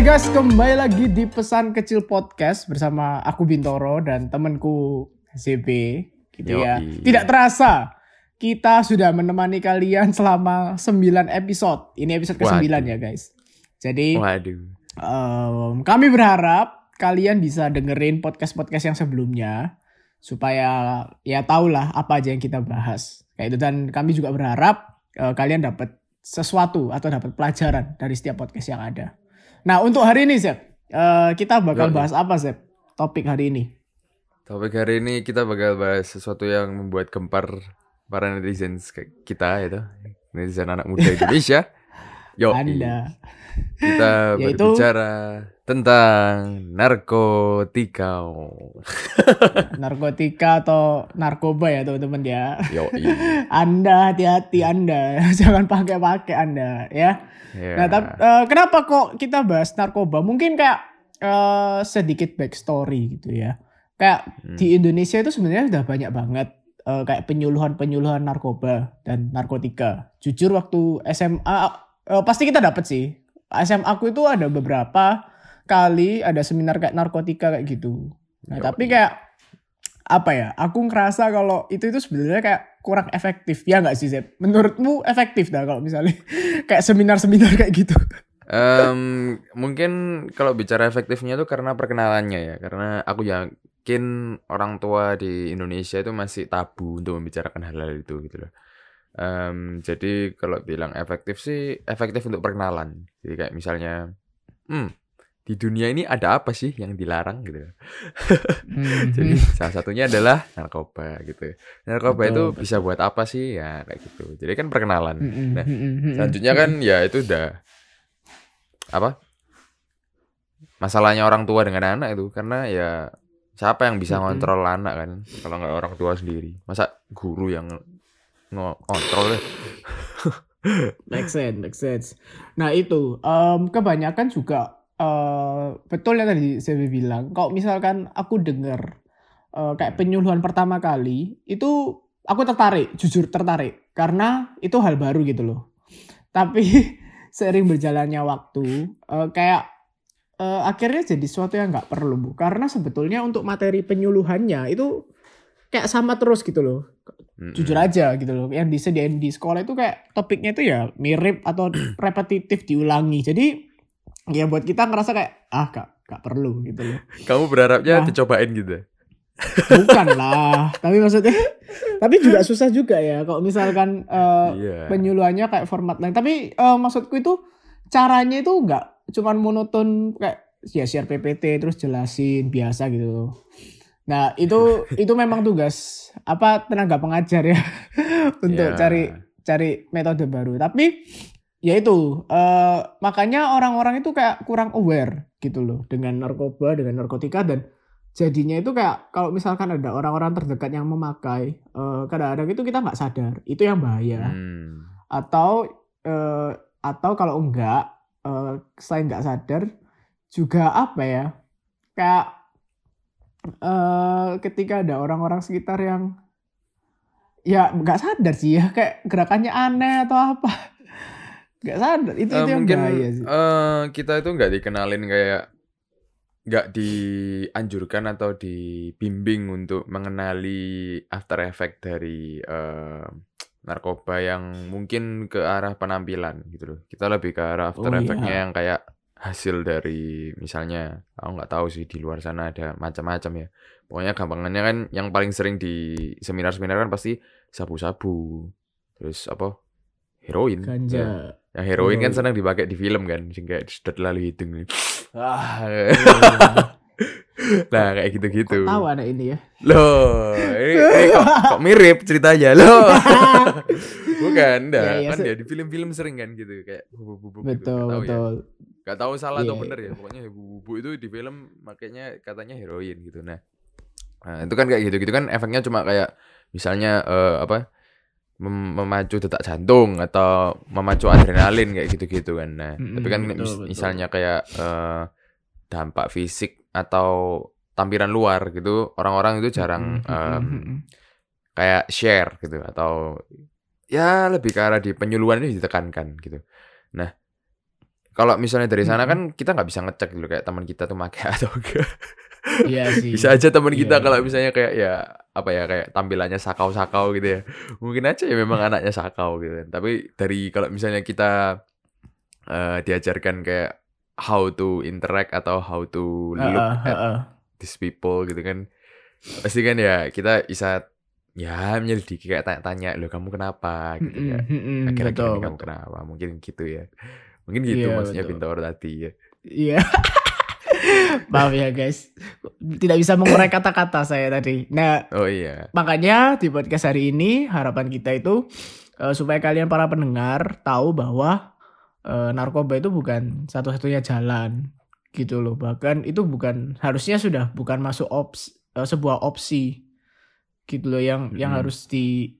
Hai guys, kembali lagi di Pesan Kecil Podcast bersama aku Bintoro dan temanku ZB gitu ya. Tidak terasa kita sudah menemani kalian selama 9 episode. Ini episode ke-9 Waduh. ya guys. Jadi Waduh. em, kami berharap kalian bisa dengerin podcast-podcast yang sebelumnya supaya ya tahulah apa aja yang kita bahas. Kayak itu dan kami juga berharap eh, kalian dapat sesuatu atau dapat pelajaran dari setiap podcast yang ada. Nah, untuk hari ini, Zep, eh, kita bakal Yoi. bahas apa, Zep? Topik hari ini. Topik hari ini kita bakal bahas sesuatu yang membuat gempar para netizen kita itu. Netizen anak muda Indonesia. Yo, Anda. Kita Yaitu- berbicara tentang narkotika. narkotika atau narkoba ya, teman-teman ya. Yo, Anda hati-hati Anda, jangan pakai-pakai Anda ya. Ya. Nah, tapi eh, kenapa kok kita bahas narkoba? Mungkin kayak eh, sedikit backstory gitu ya. Kayak Hmm. di Indonesia itu sebenarnya udah banyak banget eh, kayak penyuluhan-penyuluhan narkoba dan narkotika. Jujur waktu SMA pasti kita dapet sih. SMA aku itu ada beberapa kali ada seminar kayak narkotika kayak gitu. Nah, Yoi. tapi kayak apa ya? Aku ngerasa kalau itu itu sebenarnya kayak kurang efektif ya nggak sih Zep? Menurutmu efektif dah kalau misalnya kayak seminar-seminar kayak gitu? Em, mungkin kalau bicara efektifnya itu karena perkenalannya ya. Karena aku yakin orang tua di Indonesia itu masih tabu untuk membicarakan hal-hal itu gitu loh. Em, jadi kalau bilang efektif sih efektif untuk perkenalan. Jadi kayak misalnya, hmm, di dunia ini ada apa sih yang dilarang gitu. Jadi salah satunya adalah narkoba gitu. Narkoba Betul, itu betul. bisa buat apa sih ya kayak gitu. Jadi kan perkenalan. Mm-mm, Nah, mm-mm, mm-mm. Selanjutnya kan ya itu udah apa? Masalahnya orang tua dengan anak itu karena ya siapa yang bisa ngontrol anak kan kalau nggak orang tua sendiri. Masa guru yang ngontrol deh. Make sense, make sense. Nah itu em, kebanyakan juga eh, betul yang tadi saya bilang. Kalau misalkan aku dengar eh, kayak penyuluhan pertama kali itu aku tertarik, jujur tertarik karena itu hal baru gitu loh. Tapi seiring berjalannya waktu eh, kayak eh, akhirnya jadi sesuatu yang nggak perlu bu. Karena sebetulnya untuk materi penyuluhannya itu kayak sama terus gitu loh Mm-mm. jujur aja gitu loh yang disediain di sekolah itu kayak topiknya itu ya mirip atau repetitif diulangi jadi ya buat kita ngerasa kayak ah gak, gak perlu gitu loh Kamu berharapnya Nah. dicobain gitu. bukan lah tapi maksudnya tapi juga susah juga ya kalau misalkan eh, Iya. penyuluhannya kayak format lain tapi eh, maksudku itu caranya itu nggak cuman monoton kayak ya share PPT terus jelasin biasa gitu nah itu itu memang tugas apa tenaga pengajar ya untuk Iya. cari cari metode baru tapi ya itu eh, makanya orang-orang itu kayak kurang aware gitu loh dengan narkoba dengan narkotika dan jadinya itu kayak kalau misalkan ada orang-orang terdekat yang memakai eh, kadang-kadang itu kita nggak sadar itu yang bahaya Hmm. atau eh, atau kalau enggak eh, selain nggak sadar juga apa ya kayak eh, ketika ada orang-orang sekitar yang ya nggak sadar sih ya kayak gerakannya aneh atau apa nggak sadar itu Eh, itu yang mungkin bahaya sih eh, kita itu nggak dikenalin kayak nggak dianjurkan atau dibimbing untuk mengenali after effect dari eh, narkoba yang mungkin ke arah penampilan gitu loh. Kita lebih ke arah after Oh, effect-nya iya. yang kayak hasil dari misalnya aku nggak tahu sih di luar sana ada macam-macam ya. Pokoknya gampangannya kan yang paling sering di seminar-seminar kan pasti sabu-sabu. Terus apa? Heroin. Ya. ganja Yang heroin kan Heroin. senang dipakai di film kan, sing kayak sedot lalu hidung nih. Ah. nah, kayak gitu-gitu. Tahu anak ini ya Loh, ini, ini kok, kok mirip ceritanya loh. Bukan, enggak. Iya, iya, kan ya di film-film sering kan gitu kayak bubuk-bubuk gitu. betul Nggak tahu ya. Gak tahu salah atau Iya, bener iya. ya. Pokoknya bubuk itu di film makanya katanya heroin gitu. Nah, nah itu kan kayak gitu-gitu kan efeknya cuma kayak misalnya eh, apa? mem- memacu detak jantung atau memacu adrenalin kayak gitu-gitu kan. Nah, Mm-mm, tapi kan betul, mis- betul. misalnya kayak eh, dampak fisik atau tampilan luar gitu, orang-orang itu jarang Mm-mm, em, mm-mm. kayak share gitu atau ya lebih ke arah di penyuluhan ini ditekankan gitu. Nah, kalau misalnya dari sana kan kita nggak bisa ngecek dulu kayak teman kita tuh make atau enggak. Iya sih. bisa aja teman kita Iya, kalau iya. misalnya kayak ya apa ya kayak tampilannya sakau-sakau gitu ya. Mungkin aja ya memang anaknya sakau gitu kan. Tapi dari kalau misalnya kita eh, diajarkan kayak how to interact atau how to look Heeh, at heeh. these people gitu kan. Pasti kan ya kita bisa ya menyelidiki kayak tanya-tanya loh kamu kenapa gitu ya. Akhir-akhir betul, ini kamu betul. kenapa? Mungkin gitu ya. Mungkin gitu Iya, maksudnya betul. Bintoro tadi ya. Iya. Maaf ya guys. Tidak bisa mengurai kata-kata saya tadi. Nah, Oh iya. makanya di podcast hari ini harapan kita itu eh, supaya kalian para pendengar tahu bahwa eh, narkoba itu bukan satu-satunya jalan gitu loh. Bahkan itu bukan harusnya sudah bukan masuk ops eh, sebuah opsi gitu loh yang yang Mm-mm. harus di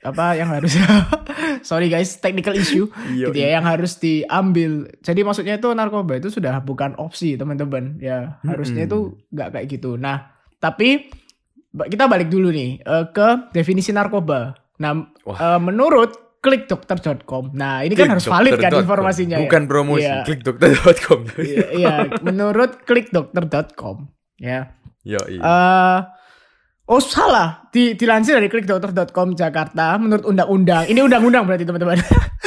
apa yang harus sorry guys technical issue Iya. gitu ya yang harus diambil. Jadi maksudnya itu narkoba itu sudah bukan opsi teman-teman. Ya harusnya Mm-mm. itu nggak kayak gitu. Nah tapi kita balik dulu nih eh, ke definisi narkoba. Nah Wah. eh, menurut klikdokter.com. Nah ini kan harus valid kan informasinya. ya? Bukan promosi, Iya. klikdokter.com. Iya, iya, menurut klikdokter.com ya. Yo, iya. Eh oh salah, di, dilansir dari klikdokter.com Jakarta menurut undang-undang. Ini undang-undang berarti teman-teman.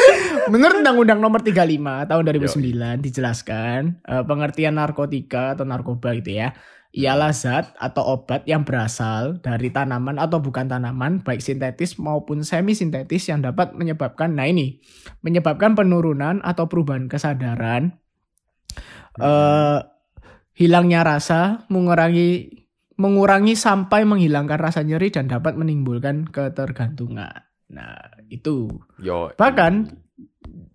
menurut undang-undang nomor 35 tahun 2009 dijelaskan eh, pengertian narkotika atau narkoba gitu ya. Ialah zat atau obat yang berasal dari tanaman atau bukan tanaman baik sintetis maupun semi sintetis yang dapat menyebabkan nah ini menyebabkan penurunan atau perubahan kesadaran eh hilangnya rasa, mengurangi mengurangi sampai menghilangkan rasa nyeri dan dapat menimbulkan ketergantungan. Nah, itu. Yo. Bahkan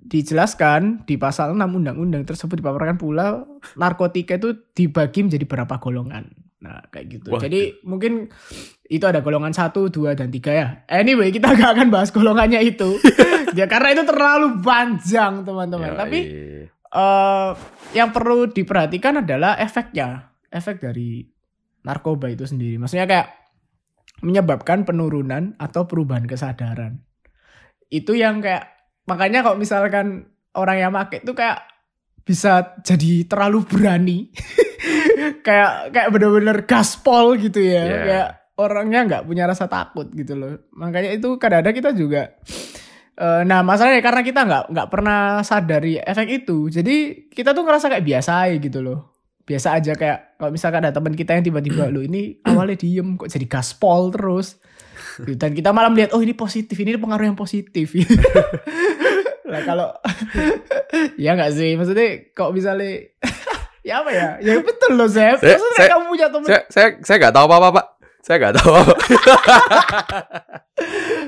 dijelaskan di pasal 6 undang-undang tersebut dipaparkan pula narkotika itu dibagi menjadi beberapa golongan. Nah, kayak gitu. Waduh. Jadi mungkin itu ada golongan 1, 2 dan 3 ya. Anyway, kita gak akan bahas golongannya itu. ya karena itu terlalu panjang, teman-teman. Tapi eh yang perlu diperhatikan adalah efeknya, efek dari narkoba itu sendiri. Maksudnya kayak menyebabkan penurunan atau perubahan kesadaran. Itu yang kayak makanya kalau misalkan orang yang make itu kayak bisa jadi terlalu berani. kayak kayak bener-bener gaspol gitu ya. Iya. Kayak orangnya nggak punya rasa takut gitu loh. Makanya itu kadang-kadang kita juga Eh, nah masalahnya karena kita nggak nggak pernah sadari efek itu, jadi kita tuh ngerasa kayak biasa gitu loh, biasa aja kayak kalau misalkan ada teman kita yang tiba-tiba lo ini awalnya diem kok jadi gaspol terus, Gitu. dan kita malam lihat oh ini positif, ini pengaruh yang positif. lah kalau ya nggak sih, maksudnya kok misalnya ya apa ya, ya betul loh Zep, Saya- maksudnya saya- kamu punya teman Saya saya saya nggak tahu apa-apa, Pak. Saya nggak tahu apa.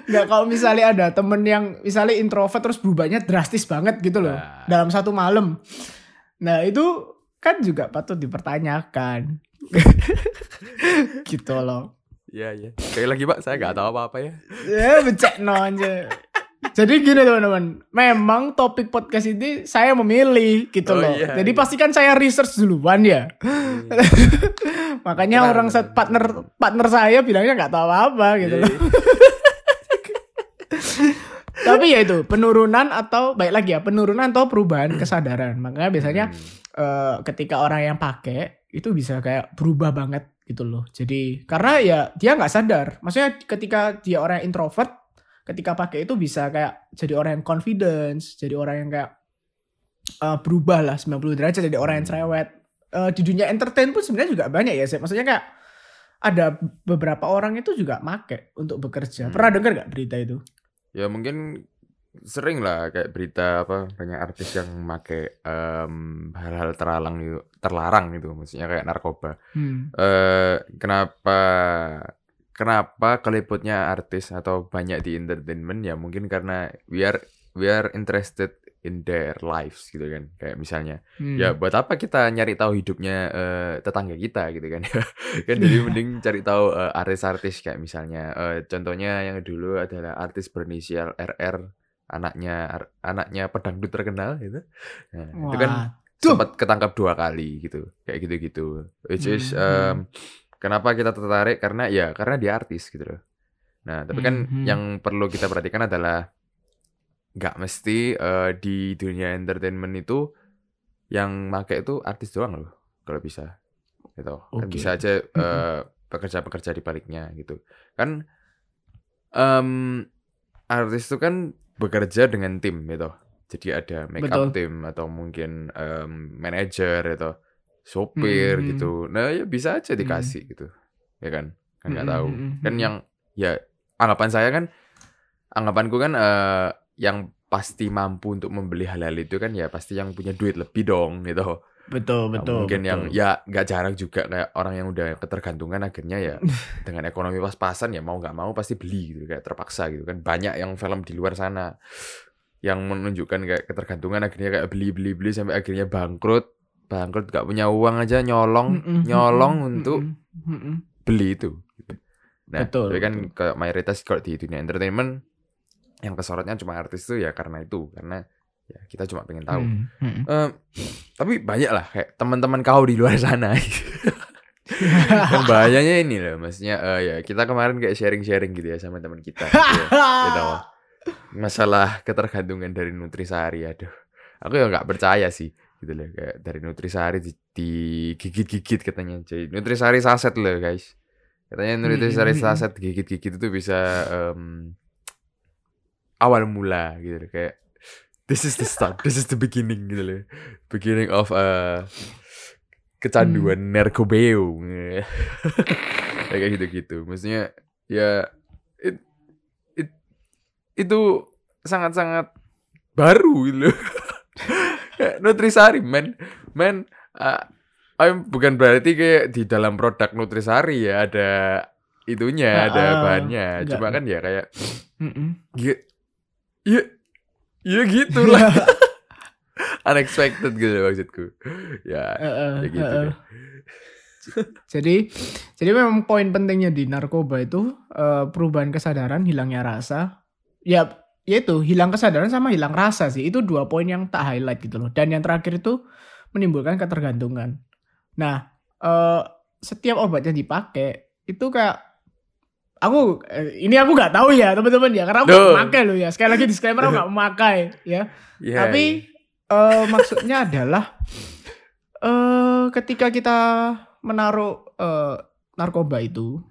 Nggak kalau misalnya ada temen yang misalnya introvert terus berubahnya drastis banget gitu loh Nah. dalam satu malam. Nah itu kan juga patut dipertanyakan. gitu loh. Iya, iya. Sekali lagi, Pak, saya nggak tahu apa-apa ya. Ya becek no aja. Jadi gini teman-teman, memang topik podcast ini saya memilih gitu Oh, loh. iya, Jadi iya. pastikan saya research duluan ya. Makanya Benar, orang partner partner saya bilangnya nggak tahu apa gitu loh. Tapi ya itu penurunan atau baik lagi ya penurunan atau perubahan kesadaran. Makanya biasanya Hmm. eh, ketika orang yang pakai itu bisa kayak berubah banget gitu loh. Jadi karena ya dia nggak sadar. Maksudnya ketika dia orang yang introvert, ketika pakai itu bisa kayak jadi orang yang confidence, jadi orang yang kayak eh, berubah lah 90 derajat jadi orang yang Hmm. cerewet. Eh, di dunia entertain pun sebenarnya juga banyak ya. Sep. Maksudnya kayak ada beberapa orang itu juga make untuk bekerja. Hmm. Pernah dengar nggak berita itu? Ya mungkin sering lah kayak berita apa banyak artis yang make em, hal-hal terlarang itu terlarang itu maksudnya kayak narkoba. Hmm. eh kenapa kenapa keliputnya artis atau banyak di entertainment ya mungkin karena we are we are interested in their lives gitu kan. Kayak misalnya Hmm. ya buat apa kita nyari tahu hidupnya eh, tetangga kita? gitu kan. Kan jadi mending cari tahu eh, artis-artis kayak misalnya eh, contohnya yang dulu adalah artis berinisial RR anaknya ar- anaknya pedangdut terkenal gitu. Nah, itu kan sempat ketangkap dua kali gitu kayak gitu-gitu. Which is Hmm, um, kenapa kita tertarik? Karena ya karena dia artis gitu loh. Nah tapi kan Hmm, hmm. yang perlu kita perhatikan adalah nggak mesti eh, di dunia entertainment itu yang make itu artis doang loh kalau bisa gitu. Kan Oke. bisa aja eh, pekerja-pekerja di baliknya gitu. Kan em, artis itu kan bekerja dengan tim gitu. Jadi ada makeup Betul. tim atau mungkin em, manajer atau sopir Hmm. gitu. Nah ya bisa aja dikasih gitu. Ya kan? Kan nggak Hmm, tahu. hmm, hmm, kan hmm. yang ya anggapan saya kan anggapanku kan eh, yang pasti mampu untuk membeli hal-hal itu kan ya pasti yang punya duit lebih dong gitu Betul, Nah, betul. mungkin betul. yang ya nggak jarang juga kayak orang yang udah ketergantungan akhirnya ya dengan ekonomi pas-pasan ya mau nggak mau pasti beli gitu kayak terpaksa gitu kan banyak yang film di luar sana yang menunjukkan kayak ketergantungan akhirnya kayak beli beli beli sampai akhirnya bangkrut bangkrut nggak punya uang aja nyolong Mm-mm, nyolong mm-mm, untuk mm-mm, mm-mm. beli itu gitu. nah Betul, tapi kan betul. kayak mayoritas kalau di dunia entertainment yang kesorotnya cuma artis itu ya karena itu karena ya kita cuma pengen tahu Hmm, hmm. Eh, tapi banyak lah kayak teman-teman kau di luar sana. yang bahayanya ini loh, maksudnya eh, ya kita kemarin kayak sharing-sharing gitu ya sama teman kita. Gitu ya. Gitu. Masalah ketergantungan dari Nutrisari, aduh. Aku ya nggak percaya sih gitu loh kayak dari Nutrisari di, digigit-gigit katanya. Jadi Nutrisari saset loh guys. Katanya Nutrisari Hmm, hmm, hmm. saset gigit-gigit itu bisa em, awal mula gitu loh kayak this is the start, this is the beginning gitu loh. Beginning of uh, kecanduan narkobeo. Ya, kayak gitu-gitu. Maksudnya ya it, it, itu sangat-sangat baru gitu loh. Nutrisari men men uh, I'm bukan berarti kayak di dalam produk Nutrisari ya ada itunya, ada Ah, ah. bahannya. Enggak. Cuma kan ya kayak Mm-mm. ya ya ya gitu lah. Unexpected gitu maksudku. Ya, eh, ya gitu eh. deh. Jadi, jadi memang poin pentingnya di narkoba itu eh, perubahan kesadaran, hilangnya rasa. Ya, yaitu hilang kesadaran sama hilang rasa sih. Itu dua poin yang tak highlight gitu loh. Dan yang terakhir itu menimbulkan ketergantungan. Nah, eh, setiap obat yang dipakai itu kayak aku eh, ini aku nggak tahu ya teman-teman ya karena aku nggak memakai loh ya sekali lagi disclaimer aku nggak memakai ya Ya, tapi eh, maksudnya adalah eh ketika kita menaruh eh, narkoba itu,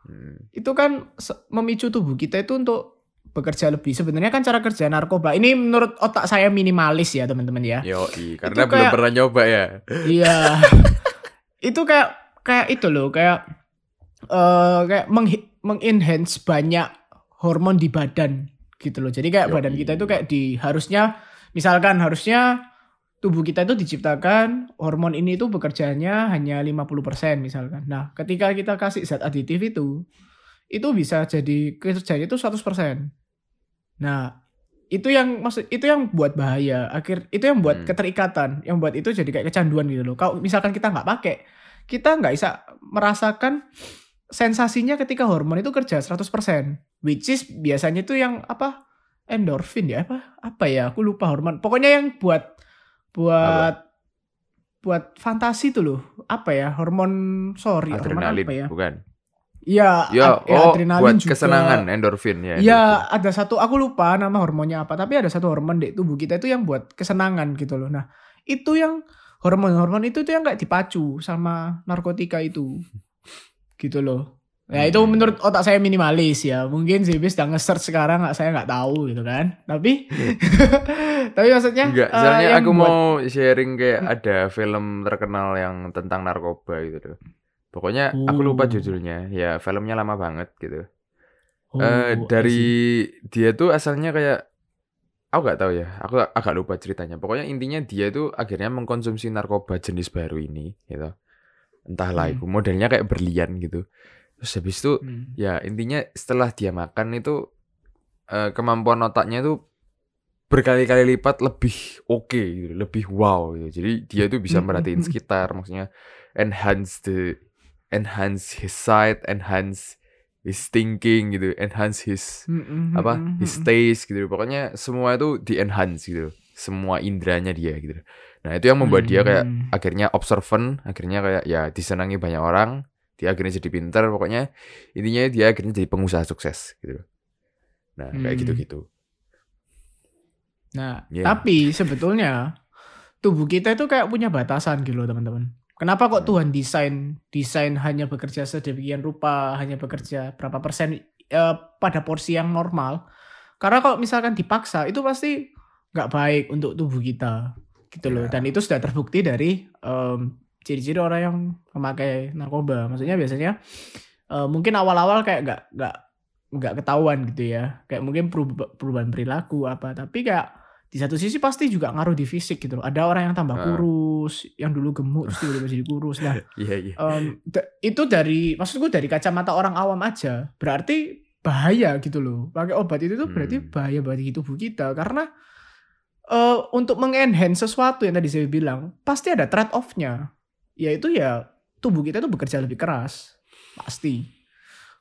Hmm. itu kan memicu tubuh kita itu untuk bekerja lebih. Sebenarnya kan cara kerja narkoba ini menurut otak saya minimalis ya teman-teman ya. Yoi, karena Itu belum kayak- pernah nyoba ya. Iya. itu kayak kayak itu loh, kayak eh kayak meng- mengenhance banyak hormon di badan gitu loh. Jadi kayak Yoi. badan kita itu kayak di harusnya misalkan harusnya tubuh kita itu diciptakan hormon ini itu bekerjanya hanya 50% misalkan. Nah, ketika kita kasih zat aditif itu itu bisa jadi kerjanya itu 100%. Nah, itu yang maksud itu yang buat bahaya. Akhir itu yang buat Hmm. keterikatan, yang buat itu jadi kayak kecanduan gitu loh. Kalau misalkan kita nggak pakai, kita nggak bisa merasakan sensasinya ketika hormon itu kerja 100%. Which is biasanya itu yang apa? Endorfin ya apa? Apa ya? Aku lupa hormon. Pokoknya yang buat buat buat fantasi tuh loh. Apa ya? Hormon sorry, hormon Adrenalin, apa ya? bukan? Iya, Ya, ad- ya, oh, adrenalin buat juga. kesenangan endorfin ya. Iya, ada satu aku lupa nama hormonnya apa, tapi ada satu hormon di tubuh kita itu yang buat kesenangan gitu loh. Nah, itu yang hormon-hormon itu tuh yang kayak dipacu sama narkotika itu. Gitu loh. Ya itu Hmm. menurut otak saya minimalis ya. Mungkin sih bis nge-search sekarang nggak saya nggak tahu gitu kan. Tapi tapi maksudnya Enggak, eh, soalnya yang aku buat- mau sharing kayak ada film terkenal yang tentang narkoba gitu tuh. Pokoknya aku lupa Oh. judulnya. Ya, filmnya lama banget gitu. Oh, Eh I see. dari dia tuh asalnya kayak aku nggak tahu ya. Aku agak lupa ceritanya. Pokoknya intinya dia tuh akhirnya mengkonsumsi narkoba jenis baru ini gitu. Entahlah Hmm. itu modelnya kayak berlian gitu. Terus habis itu Hmm. ya intinya setelah dia makan itu eh, kemampuan otaknya itu berkali-kali lipat lebih oke gitu, lebih wow gitu. Jadi dia itu bisa Mm, mm, merhatiin sekitar, maksudnya enhance the enhance his sight, enhance his thinking gitu, enhance his Mm, mm, apa his taste gitu. Pokoknya semua itu di enhance gitu, semua indranya dia gitu. Nah itu yang membuat dia kayak Hmm. akhirnya observant, akhirnya kayak ya disenangi banyak orang, dia akhirnya jadi pinter, pokoknya intinya dia akhirnya jadi pengusaha sukses gitu. Nah kayak Hmm. gitu-gitu. Nah, Iya. tapi sebetulnya tubuh kita itu kayak punya batasan gitu loh teman-teman. Kenapa kok Hmm. Tuhan desain desain hanya bekerja sedemikian rupa, hanya bekerja berapa persen eh, pada porsi yang normal? Karena kalau misalkan dipaksa itu pasti nggak baik untuk tubuh kita gitu loh. Ya. Dan itu sudah terbukti dari em, ciri-ciri orang yang memakai narkoba. Maksudnya biasanya eh, mungkin awal-awal kayak nggak nggak nggak ketahuan gitu ya. Kayak mungkin peruba- perubahan perilaku apa. Tapi kayak di satu sisi pasti juga ngaruh di fisik gitu loh. Ada orang yang tambah Ah. kurus, yang dulu gemuk terus tiba-tiba jadi kurus. Nah, Iya iya. em, da- itu dari maksudku dari kacamata orang awam aja. Berarti bahaya gitu loh. Pakai obat itu tuh berarti Hmm. bahaya bagi tubuh kita karena eh, untuk mengenhance sesuatu yang tadi saya bilang, pasti ada trade off-nya. Yaitu ya tubuh kita tuh bekerja lebih keras. Pasti.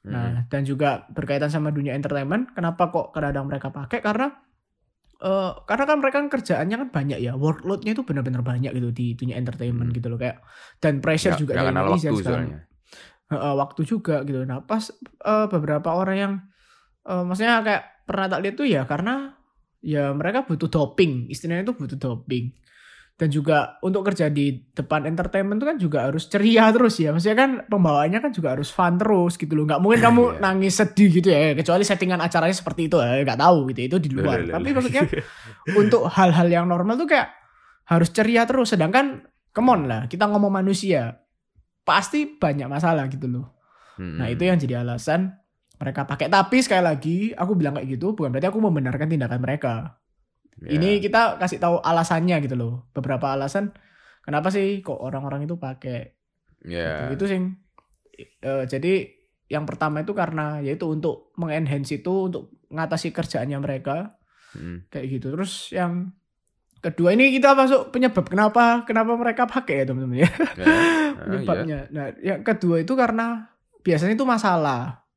Hmm. Nah, dan juga berkaitan sama dunia entertainment, kenapa kok kadang-kadang mereka pakai? Karena eh karena kan mereka kan kerjaannya kan banyak ya, workload-nya itu benar-benar banyak gitu di dunia entertainment Hmm. gitu loh kayak dan pressure Nggak- juga dari Indonesia waktu sekarang. Heeh, waktu juga gitu. Nah, pas eh, beberapa orang yang eh, maksudnya kayak pernah tak lihat tuh ya karena ya mereka butuh doping, istilahnya itu butuh doping. Dan juga untuk kerja di depan entertainment itu kan juga harus ceria terus ya. Maksudnya kan pembawaannya kan juga harus fun terus gitu loh. Nggak mungkin kamu Iya. nangis sedih gitu ya. Kecuali settingan acaranya seperti itu ya. Nggak tahu gitu. Itu di luar. Tapi maksudnya untuk hal-hal yang normal tuh kayak harus ceria terus. Sedangkan come on lah. Kita ngomong manusia. Pasti banyak masalah gitu loh. Hmm. Nah itu yang jadi alasan mereka pakai. Tapi sekali lagi aku bilang kayak gitu bukan berarti aku membenarkan tindakan mereka. Ya. Ini kita kasih tahu alasannya gitu loh. Beberapa alasan kenapa sih kok orang-orang itu pakai Ya. gitu. Itu sih. eh, jadi yang pertama itu karena yaitu untuk mengenhance itu untuk mengatasi kerjaannya mereka Hmm. kayak gitu. Terus yang kedua ini kita masuk penyebab kenapa kenapa mereka pakai ya teman-teman ya Ya. Ah, iya. penyebabnya. Nah yang kedua itu karena biasanya itu masalah.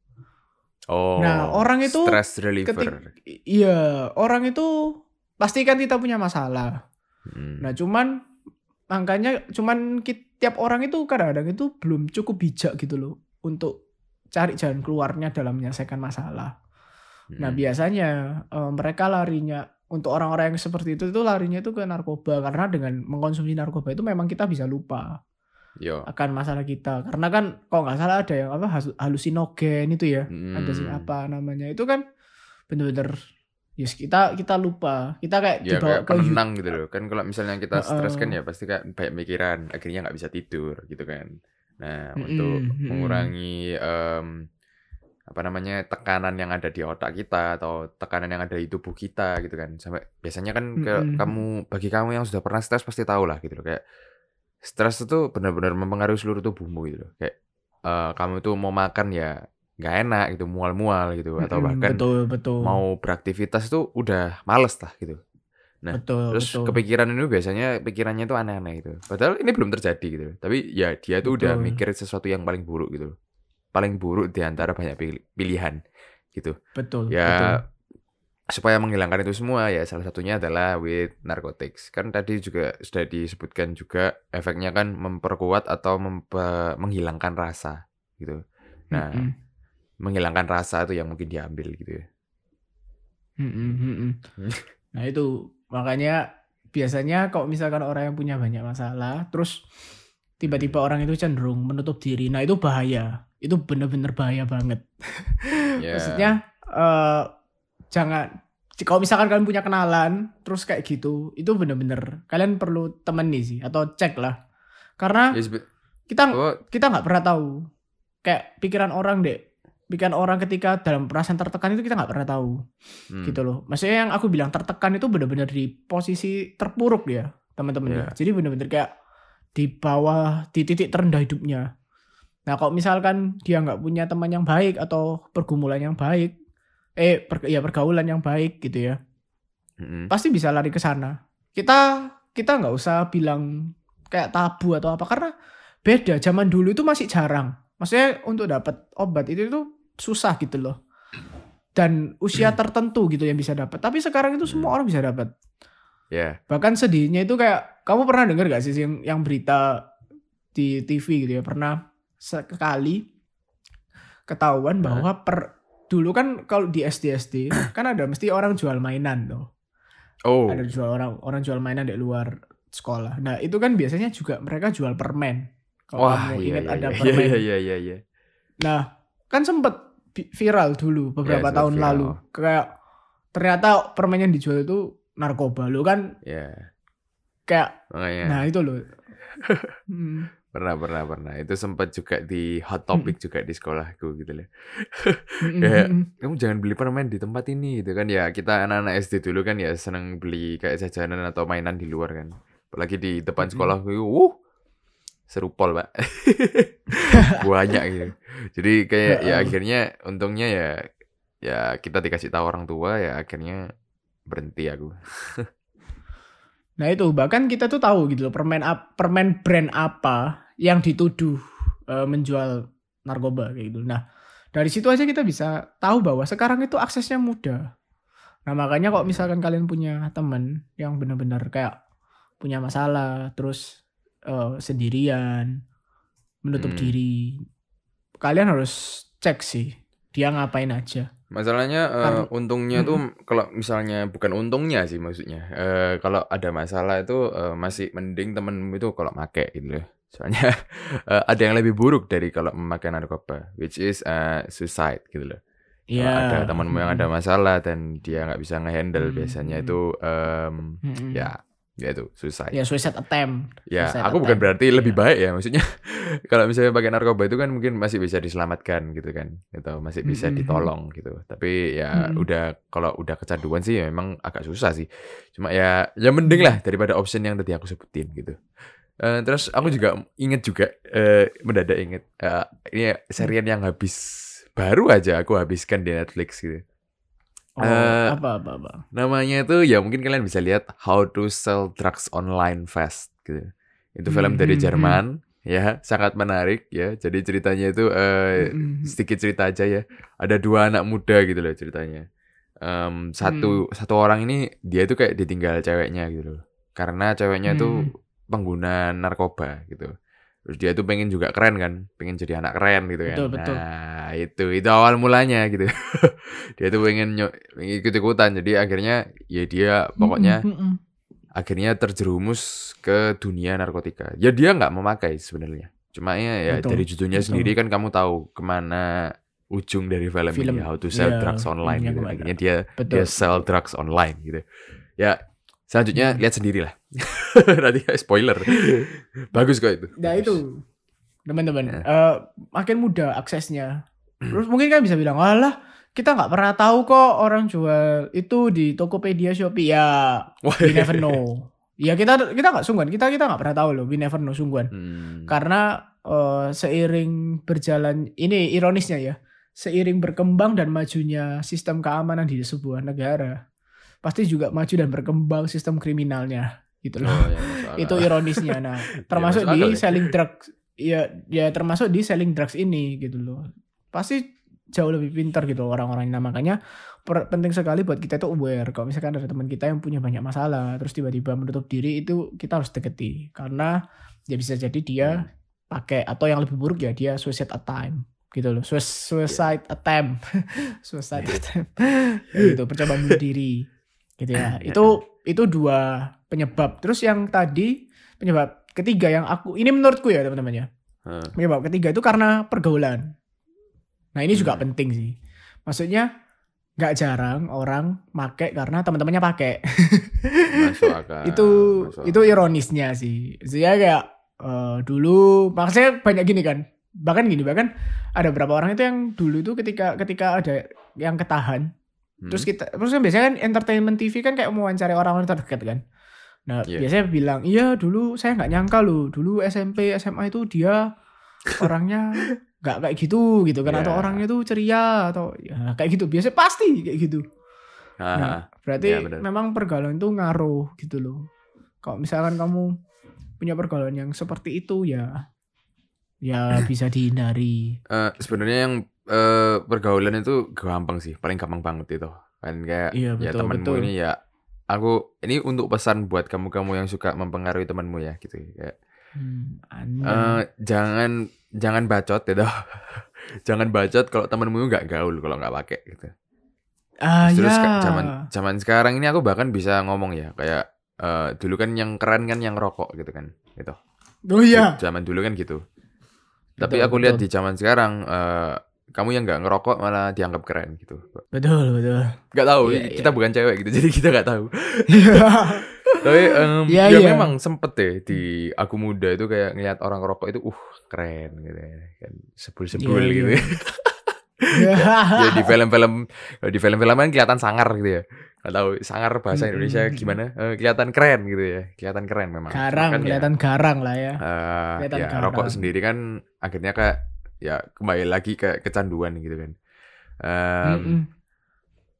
Oh. Nah, orang itu stress reliever. Ketik- iya orang itu pasti kan kita punya masalah. Hmm. Nah cuman makanya cuman tiap orang itu kadang-kadang itu belum cukup bijak gitu loh untuk cari jalan keluarnya dalam menyelesaikan masalah. Nah Hmm. biasanya eh, mereka larinya untuk orang-orang yang seperti itu itu larinya itu ke narkoba karena dengan mengkonsumsi narkoba itu memang kita bisa lupa Yo. akan masalah kita karena kan kalau nggak salah ada yang apa halu- halusinogen itu ya ada sih Hmm. apa namanya itu kan bener-bener yes kita kita lupa kita kayak Ya dibawa kayak ke penenang gitu loh. Kan kalau misalnya kita stres kan ya pasti kayak banyak mikiran, akhirnya nggak bisa tidur gitu kan. Nah, Mm-mm, untuk mengurangi em, apa namanya tekanan yang ada di otak kita atau tekanan yang ada di tubuh kita gitu kan. Sampai biasanya kan ke Mm-mm. kamu bagi kamu yang sudah pernah stres pasti tahu lah gitu loh kayak stres itu benar-benar mempengaruhi seluruh tubuhmu gitu loh. Kayak eh, kamu tuh mau makan ya nggak enak gitu, mual-mual gitu atau bahkan betul betul mau beraktivitas tuh udah males lah gitu. nah, betul Terus betul kepikiran ini biasanya pikirannya tuh aneh-aneh gitu. Padahal ini belum terjadi gitu. Tapi ya dia tuh udah Betul. mikir sesuatu yang paling buruk gitu. Paling buruk di antara banyak pil- pilihan gitu. betul betul Ya supaya menghilangkan itu semua ya salah satunya adalah with narcotics. Kan tadi juga sudah disebutkan juga efeknya kan memperkuat atau mempe- menghilangkan rasa gitu. Nah, Mm-mm, menghilangkan rasa itu yang mungkin diambil gitu ya. mm-mm. Hmm. nah itu makanya biasanya kalau misalkan orang yang punya banyak masalah terus tiba-tiba orang itu cenderung menutup diri nah itu bahaya itu bener-bener bahaya banget Ya. maksudnya eh jangan kalau misalkan kalian punya kenalan terus kayak gitu itu bener-bener kalian perlu temani sih atau cek lah. Karena Ya, sebe- kita oh, kita nggak pernah tahu. Kayak pikiran orang deh pikiran orang ketika dalam perasaan tertekan itu kita nggak pernah tahu. Hmm. gitu loh. Maksudnya yang aku bilang tertekan itu bener-bener di posisi terpuruk ya teman-teman ya. Iya. jadi bener-bener kayak di bawah di titik terendah hidupnya. Nah kalau misalkan dia nggak punya teman yang baik atau pergumulan yang baik eh per, ya pergaulan yang baik gitu ya Mm-mm. pasti bisa lari ke sana. Kita kita nggak usah bilang kayak tabu atau apa karena beda. Zaman dulu itu masih jarang. Maksudnya untuk dapat obat itu itu susah gitu loh. Dan usia tertentu gitu yang bisa dapat. Tapi sekarang itu semua orang bisa dapat. Ya. Bahkan sedihnya itu kayak kamu pernah dengar gak sih yang yang berita di TV gitu ya pernah sekali ketahuan bahwa per dulu kan kalau di SD SD kan ada mesti orang jual mainan tuh. Oh. ada jual orang orang jual mainan di luar sekolah. Nah itu kan biasanya juga mereka jual permen. Kalau Wah, kamu iya, ingat iya, ada iya, permen. iya, iya, iya, iya. Nah kan sempet vi- viral dulu beberapa Iya, sempet tahun viral. lalu. Kayak ternyata permen yang dijual itu narkoba. Lo kan Ya, kayak makanya nah itu loh. Hmm. Pernah, pernah, pernah. Itu sempat juga di hot topic juga di sekolahku gitu loh. Mm-mm. Kayak, kamu jangan beli permen di tempat ini gitu kan. Ya kita anak-anak SD dulu kan ya seneng beli kayak jajanan atau mainan di luar kan. Apalagi di depan sekolah uh seru pol pak. Banyak gitu. Jadi kayak ya akhirnya untungnya ya ya kita dikasih tahu orang tua ya akhirnya berhenti aku. Nah itu. Bahkan kita tuh tahu gitu loh permen ap- permen brand apa yang dituduh eh, menjual narkoba kayak gitu. Nah dari situ aja kita bisa tahu bahwa sekarang itu aksesnya mudah. Nah makanya kok misalkan kalian punya temen yang benar-benar kayak punya masalah terus eh, sendirian menutup Hmm. diri, kalian harus cek sih dia ngapain aja. Masalahnya eh, Karena- untungnya tuh kalau misalnya bukan untungnya sih maksudnya. eh, kalau ada masalah itu eh, masih mending temenmu itu kalau make gitu loh. Soalnya eh, ada yang lebih buruk dari kalau memakai narkoba, which is eh, suicide gitu loh. Kalau Iya. ada temenmu yang ada masalah dan dia nggak bisa ngehandle, Hmm. biasanya itu em, Mm-mm. ya ya itu suicide. ya suicide attempt. Ya, suicide aku bukan attempt. berarti lebih Iya. baik ya, maksudnya kalau misalnya pakai narkoba itu kan mungkin masih bisa diselamatkan gitu kan, gitu masih bisa Mm-mm. ditolong gitu. Tapi ya Mm-mm. udah kalau udah kecanduan sih ya memang agak susah sih. Cuma ya ya mending lah daripada option yang tadi aku sebutin gitu. Eh, terus aku juga inget juga eh, mendadak inget eh, ini serian yang habis baru aja aku habiskan di Netflix gitu. Oh, Eh, apa apa apa. Namanya itu ya mungkin kalian bisa lihat How to Sell Drugs Online Fast gitu. Itu film Hmm, dari hmm, Jerman ya, sangat menarik ya. Jadi ceritanya itu eh, Mm-mm. sedikit cerita aja ya. Ada dua anak muda gitu loh ceritanya. Em, satu Hmm. satu orang ini dia itu kayak ditinggal ceweknya gitu loh. Karena ceweknya tuh Hmm. Pengguna narkoba gitu. Terus dia tuh pengen juga keren kan, pengen jadi anak keren gitu kan. Betul, betul. Nah itu itu awal mulanya gitu. dia tuh pengen nyo- pengen ikut ikutan, jadi akhirnya ya dia pokoknya akhirnya terjerumus ke dunia narkotika. Ya dia nggak memakai sebenarnya. Cuma ya, ya Betul, dari judulnya betul. sendiri kan kamu tahu ke mana ujung dari film, Film, ini How to Sell iya, Drugs Online gitu. Akhirnya dia Betul. dia sell drugs online gitu. Ya selanjutnya Hmm. lihat sendiri lah. Nanti spoiler. Bagus kok itu. Nah itu teman-teman Ya. eh, makin mudah aksesnya. Terus mungkin kan bisa bilang, walah kita nggak pernah tahu kok orang jual itu di Tokopedia, Shopee. Ya, we never know. Ya kita kita nggak sungguhan, kita kita nggak pernah tahu loh, we never know sungguhan. Hmm. Karena eh, seiring berjalan ini ironisnya ya, seiring berkembang dan majunya sistem keamanan di sebuah negara, pasti juga maju dan berkembang sistem kriminalnya gitu loh. Oh, ya, itu ironisnya. Nah termasuk masuk di akal ya. selling drugs ya ya termasuk di selling drugs ini gitu loh. Pasti jauh lebih pintar gitu orang-orang nah makanya per- penting sekali buat kita itu aware. Kalau misalkan ada teman kita yang punya banyak masalah terus tiba-tiba menutup diri itu kita harus deketi. Karena ya bisa jadi dia Hmm. pakai atau yang lebih buruk ya dia suicide attempt gitu loh. Sui- suicide attempt. Suicide Iya. attempt. Ya gitu percobaan bunuh diri gitu ya. Itu itu dua penyebab. Terus yang tadi penyebab ketiga yang aku ini menurutku ya teman-teman ya. Penyebab ketiga itu karena pergaulan. Nah ini juga Hmm. penting sih. Maksudnya nggak jarang orang make karena teman-temannya pakai itu masuk itu ironisnya sih. Saya kayak eh, dulu maksudnya banyak gini kan. Bahkan gini bahkan ada beberapa orang itu yang dulu itu ketika ketika ada yang ketahan Hmm. terus kita terus kan biasanya kan entertainment TV kan kayak mau wawancara orang-orang terdekat kan nah Iya. biasanya bilang iya dulu saya nggak nyangka loh dulu SMP SMA itu dia orangnya nggak kayak gitu gitu kan atau Iya. orangnya tuh ceria atau ya kayak gitu biasanya pasti kayak gitu Ah, Nah, berarti Iya, benar. memang pergaulan itu ngaruh gitu loh. Kalau misalkan kamu punya pergaulan yang seperti itu ya ya bisa dihindari. Eh, sebenarnya yang eh, pergaulan itu gampang sih, paling gampang banget itu. Kan kayak Iya, ya betul, temanmu betul. ini ya aku ini untuk pesan buat kamu-kamu yang suka mempengaruhi temanmu ya gitu. Kayak Hmm, eh, jangan jangan bacot gitu. jangan bacot kalau temanmu nggak gaul kalau nggak pakai gitu. Ah Terus ya. zaman zaman sekarang ini aku bahkan bisa ngomong ya kayak eh, dulu kan yang keren kan yang rokok gitu kan gitu. Oh iya. Zaman dulu kan gitu. Tapi Betul, aku lihat betul. di zaman sekarang eh, kamu yang nggak ngerokok malah dianggap keren gitu. Betul, betul. Gak tahu, Iya, kita iya. bukan cewek gitu, jadi kita gak tahu. Tapi em, Iya, ya iya. memang sempet deh di aku muda itu kayak ngeliat orang ngerokok itu, uh keren gitu ya. Kan sebul-sebul Iya, gitu iya. ya. Ya, di film-film di film-film kan kelihatan sangar gitu ya. Gak tahu sangar bahasa. Indonesia gimana? Eh, kelihatan keren gitu ya. Kelihatan keren memang. garang, kan ya, kelihatan garang lah ya. eh, kelihatan ya garang. rokok sendiri kan akhirnya kayak ya kembali lagi ke kecanduan gitu kan. Em, Mm-mm.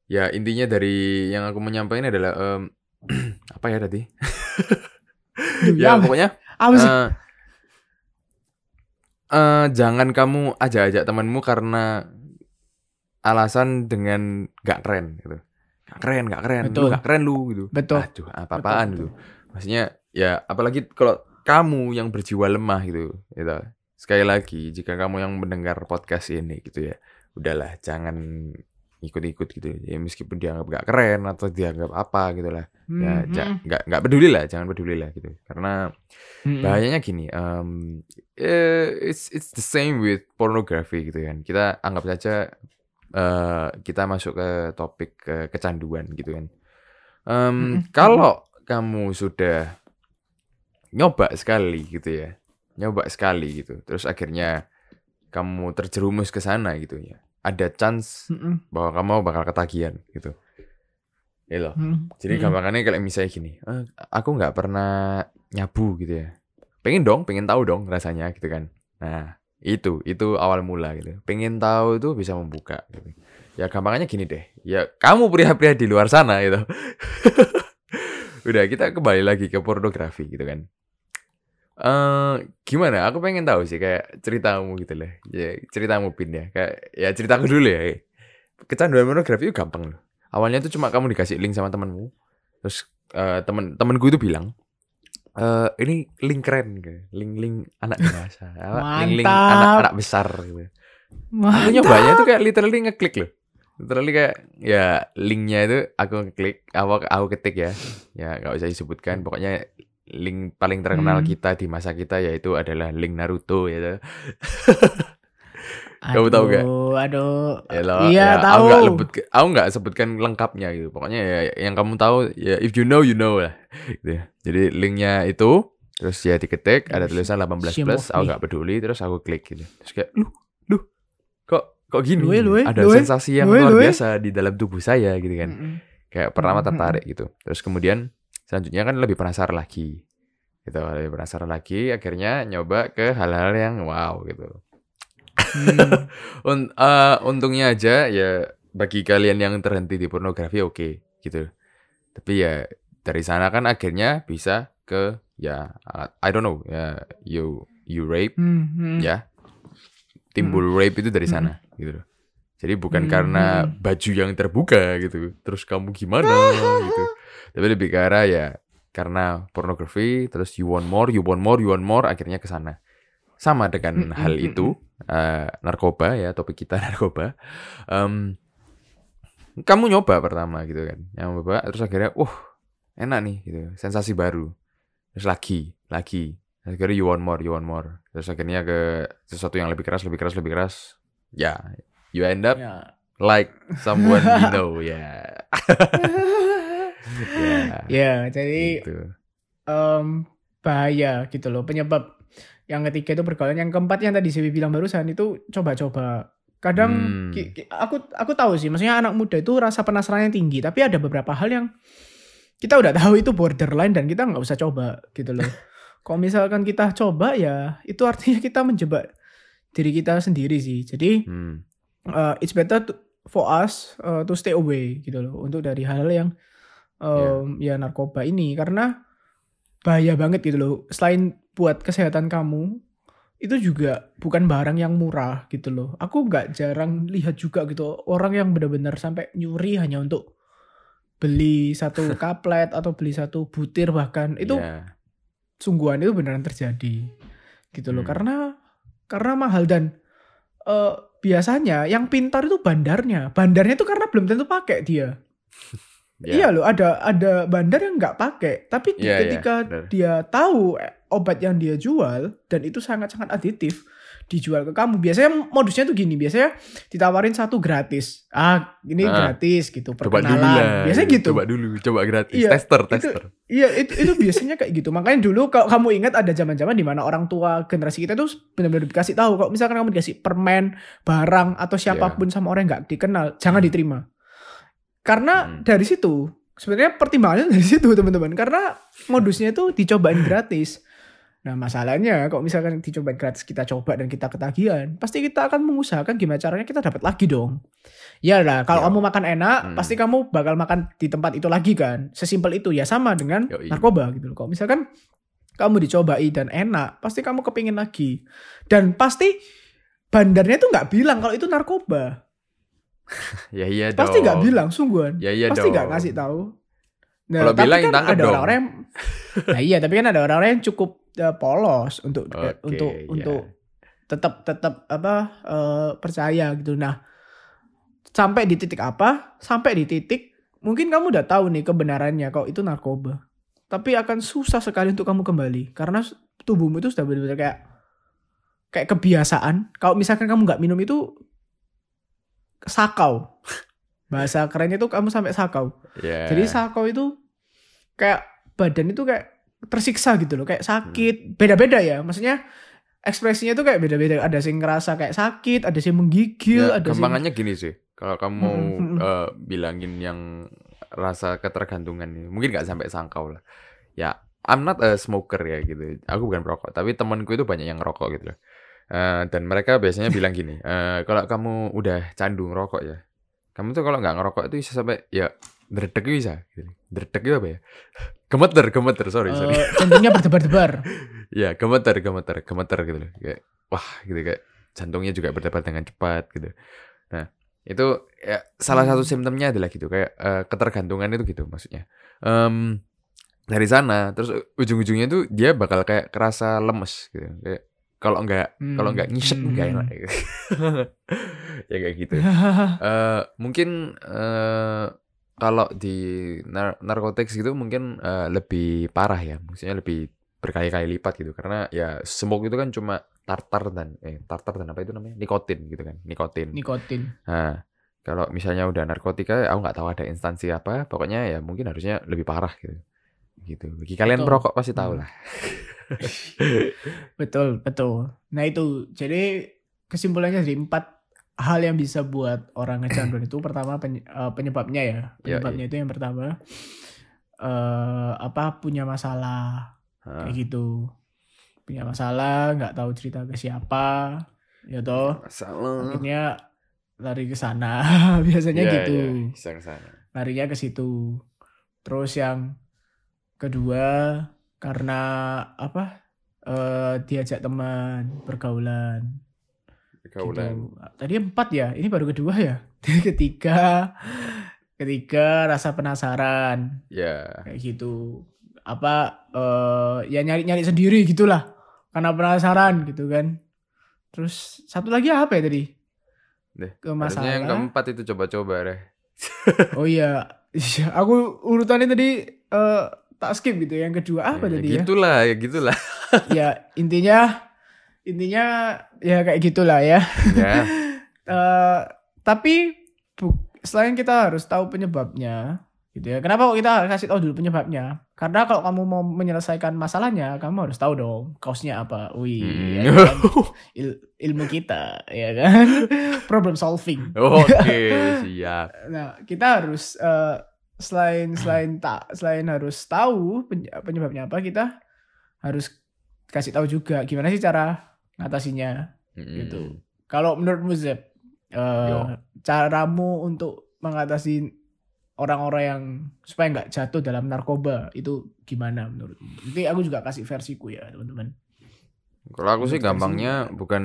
ya intinya dari yang aku menyampaikan adalah em, apa ya tadi? Ya ya, pokoknya eh, eh, jangan kamu ajak-ajak temanmu karena alasan dengan gak keren gitu. Gak keren, gak keren, lu Betul. gak keren lu gitu. Betul. Aduh, apa-apaan Betul, gitu. Maksudnya ya apalagi kalau kamu yang berjiwa lemah gitu, gitu. Sekali lagi, jika kamu yang mendengar podcast ini gitu ya, udahlah jangan ikut-ikut gitu. Ya meskipun dianggap gak keren atau dianggap apa gitu lah. Ya Mhm. ja- nggak nggak peduli lah, jangan peduli lah gitu. Karena Mm-mm. bahayanya gini, eh, it's it's the same with pornography gitu kan. Kita anggap saja eh, kita masuk ke topik ke kecanduan gitu kan. Em, Mm-mm. kalau kamu sudah nyoba sekali gitu ya, nyoba sekali gitu, terus akhirnya kamu terjerumus ke sana gitu ya, ada chance Mm-mm. bahwa kamu bakal ketagihan gitu. Gitu loh. Jadi Mm-mm. gampangannya kalau misalnya gini, "Eh, aku nggak pernah nyabu gitu ya. Pengen dong, pengen tahu dong rasanya gitu kan. Nah, itu itu awal mula gitu. Pengen tahu itu bisa membuka gitu. Ya gampangannya gini deh. Ya kamu pria-pria di luar sana gitu. Udah kita kembali lagi ke pornografi gitu kan. Eh gimana? Aku pengen tahu sih kayak ceritamu gitu lah. Ya ceritamu pin ya. Kayak ya ceritaku dulu ya. Kecanduan pornografi itu gampang loh. Awalnya itu cuma kamu dikasih link sama temanmu. Terus eh, temen temenku itu bilang, eh ini link keren, gitu. link-link anak dewasa, apa, link-link Mantap. anak-anak besar. Gitu. Aku Mantap. nyobanya tuh kayak literally ngeklik loh. Literally kayak ya linknya itu aku ngeklik, aku aku ketik ya, ya nggak usah disebutkan. Pokoknya link paling terkenal Hmm. kita di masa kita yaitu adalah link Naruto ya. Kamu tahu gak? Aduh, aduh. Ya loh, Iya, ya, tahu. Aku nggak lebut, aku nggak sebutkan lengkapnya gitu. Pokoknya ya yang kamu tahu ya if you know you know lah. Gitu ya. Jadi linknya itu terus ya diketik ada tulisan 18 Shame plus, aku nggak peduli terus aku klik gitu. Terus kayak lu lu kok kok gini? Luwe, luwe, ada luwe, sensasi yang luwe, luar biasa di dalam tubuh saya gitu kan. Mm-mm. Kayak pertama Mm, mm, tertarik gitu. Terus kemudian selanjutnya kan lebih penasaran lagi. Gitu, lebih penasaran lagi akhirnya nyoba ke hal-hal yang wow gitu. Hmm. Un- eh, untungnya aja ya bagi kalian yang terhenti di pornografi oke gitu. Tapi ya dari sana kan akhirnya bisa ke ya uh, I don't know ya you you rape Hmm, hmm. ya timbul rape itu dari sana gitu loh. Jadi bukan Hmm. karena baju yang terbuka gitu. Terus kamu gimana gitu. Tapi lebih ke arah ya karena pornografi terus you want more, you want more, you want more akhirnya ke sana. Sama dengan Hmm, hal itu eh, narkoba ya topik kita narkoba. Em, kamu nyoba pertama gitu kan. Yang nyoba terus akhirnya wah enak nih gitu. Sensasi baru. Terus lagi, lagi. Terus akhirnya you want more, you want more. Terus akhirnya ke sesuatu yang lebih keras, lebih keras, lebih keras. Ya, you end up Ya. like someone you know ya. ya. Ya, jadi Gitu. em, bahaya gitu loh. Penyebab yang ketiga itu pergaulan. Yang keempat yang tadi Siwi bilang barusan itu coba-coba. Kadang Hmm. ki- ki- aku aku tahu sih, maksudnya anak muda itu rasa penasarannya tinggi, tapi ada beberapa hal yang kita udah tahu itu borderline dan kita nggak usah coba gitu loh. Kalau misalkan kita coba ya itu artinya kita menjebak diri kita sendiri sih. Jadi Hmm. uh, it's better to, for us uh, to stay away gitu loh untuk dari hal-hal yang um, ya narkoba ini karena bahaya banget gitu loh. Selain buat kesehatan kamu itu juga bukan barang yang murah gitu loh. Aku nggak jarang lihat juga gitu orang yang benar-benar sampai nyuri hanya untuk beli satu kaplet atau beli satu butir bahkan itu Ya. sungguhan itu beneran terjadi gitu loh Hmm. karena karena mahal dan eh, biasanya yang pintar itu bandarnya. Bandarnya itu karena belum tentu pakai dia. Ya. Iya loh, ada ada bandar yang nggak pakai, tapi di- Iya, ketika benar. dia tahu eh, obat yang dia jual dan itu sangat-sangat aditif dijual ke kamu. Biasanya modusnya tuh gini, biasanya ditawarin satu gratis. Ah, ini Ah, gratis gitu, Coba dulu perkenalan. lah. Biasanya gitu. Coba dulu, coba gratis. Iya, tester, itu- tester. Iya, itu itu biasanya kayak gitu. Makanya dulu kalau kamu ingat ada zaman-zaman di mana orang tua generasi kita tuh benar-benar dikasih tahu kalau misalkan kamu dikasih permen, barang atau Iya. siapa pun sama orang yang nggak dikenal, jangan diterima. Karena Hmm. dari situ sebenarnya pertimbangannya dari situ teman-teman. Karena modusnya itu dicobain gratis. Nah masalahnya kalau misalkan dicobain gratis kita coba dan kita ketagihan, pasti kita akan mengusahakan gimana caranya kita dapat lagi dong. Ya lah, kalau Ya. kamu makan enak, Hmm. pasti kamu bakal makan di tempat itu lagi kan. Sesimpel itu ya sama dengan Yoi. narkoba gitu loh. Kalau misalkan kamu dicobai dan enak, pasti kamu kepingin lagi. Dan pasti bandarnya tuh nggak bilang kalau itu narkoba. Ya iya dong. Pasti nggak bilang, sungguhan. Ya iya pasti dong. nggak ngasih tahu. Nah, Kalau tapi bilang kan ada orang-orang yang, nah iya, tapi kan ada orang-orang yang cukup eh, polos untuk Oke, untuk iya. untuk tetap tetap apa eh, percaya gitu. Nah, sampai di titik apa? Sampai di titik mungkin kamu udah tahu nih kebenarannya kalau itu narkoba. Tapi akan susah sekali untuk kamu kembali karena tubuhmu itu sudah benar-benar kayak kayak kebiasaan. Kalau misalkan kamu nggak minum itu sakau. Bahasa kerennya tuh kamu sampai sakau. Ya. Jadi sakau itu kayak badan itu kayak tersiksa gitu loh, kayak sakit. Beda-beda ya. Maksudnya ekspresinya tuh kayak beda-beda. Ada yang ngerasa kayak sakit, ada yang menggigil, Ya, ada yang gampangannya gini sih. Kalau kamu mau Mm, mm, mm. eh, bilangin yang rasa ketergantungan ini, mungkin nggak sampai sangkau lah. Ya, I'm not a smoker ya gitu. Aku bukan perokok, tapi temanku itu banyak yang ngerokok gitu loh. Eh, dan mereka biasanya bilang gini, eh, kalau kamu udah candu ngerokok ya, kamu tuh kalau nggak ngerokok itu bisa sampai ya dredeg bisa. Gitu. Dredeg itu apa ya? Gemeter, gemeter, sorry, sorry. eh, jantungnya berdebar-debar. Ya, gemeter, gemeter, gemeter gitu loh. Kayak wah, gitu kayak jantungnya juga berdebar dengan cepat gitu. Nah, itu ya salah satu Hmm. simptomnya adalah gitu kayak eh, ketergantungan itu gitu maksudnya. Em, dari sana terus ujung-ujungnya tuh dia bakal kayak kerasa lemes gitu. Kayak kalau nggak kalau Hmm, nggak ngisep hmm, nggak hmm. enak gitu. ya kayak gitu. Eh mungkin eh kalau di nar narkotik gitu mungkin eh, lebih parah ya, maksudnya lebih berkali-kali lipat gitu karena ya smoke itu kan cuma tartar dan eh tartar dan apa itu namanya nikotin gitu kan nikotin. Nikotin. Nah kalau misalnya udah narkotika, aku nggak tahu ada instansi apa, pokoknya ya mungkin harusnya lebih parah gitu. Gitu. Bagi kalian Betul. perokok pasti tahu Hmm. lah. Betul, betul. Nah itu, jadi kesimpulannya dari empat hal yang bisa buat orang ngecanduan itu pertama eh, penyebabnya ya. Ya, Penyebabnya itu yang pertama eh apa punya masalah Hah, kayak gitu. Punya masalah, nggak tahu cerita ke siapa, ya toh. Masalah. Akhirnya lari ke sana. Biasanya Iya, gitu. iya, ke sana. Larinya ke situ. Terus yang kedua karena apa? eh diajak teman, pergaulan. Pergaulan. Gitu. Tadi empat ya, ini baru kedua ya. ketiga, ketiga rasa penasaran Ya. kayak gitu. Apa eh ya nyari-nyari sendiri gitulah. Karena penasaran gitu kan. Terus satu lagi apa ya tadi? Deh, Ke yang keempat itu coba-coba deh. Oh iya, Iya, aku urutannya tadi eh tak skip gitu. Yang kedua apa ya, tadi ya ya? gitulah, ya gitulah. Ya intinya intinya ya kayak gitulah ya. ya. Eh, tapi bu- selain kita harus tahu penyebabnya, gitu ya. Kenapa kok kita kasih tahu dulu penyebabnya? Karena kalau kamu mau menyelesaikan masalahnya, kamu harus tahu dong kausnya apa. Wih, Mm. ya kan? Il- ilmu kita, ya kan? Problem solving. Oke, siap. Nah, kita harus eh, selain selain tak selain harus tahu pen- penyebabnya apa, kita harus kasih tahu juga gimana sih cara ngatasinya. Mm-mm. Gitu. Kalau menurutmu Zep, eh, Yo. caramu untuk mengatasi orang-orang yang supaya nggak jatuh dalam narkoba itu gimana menurutmu? Nanti aku juga kasih versiku ya teman-teman. Kalau aku sih gampangnya bukan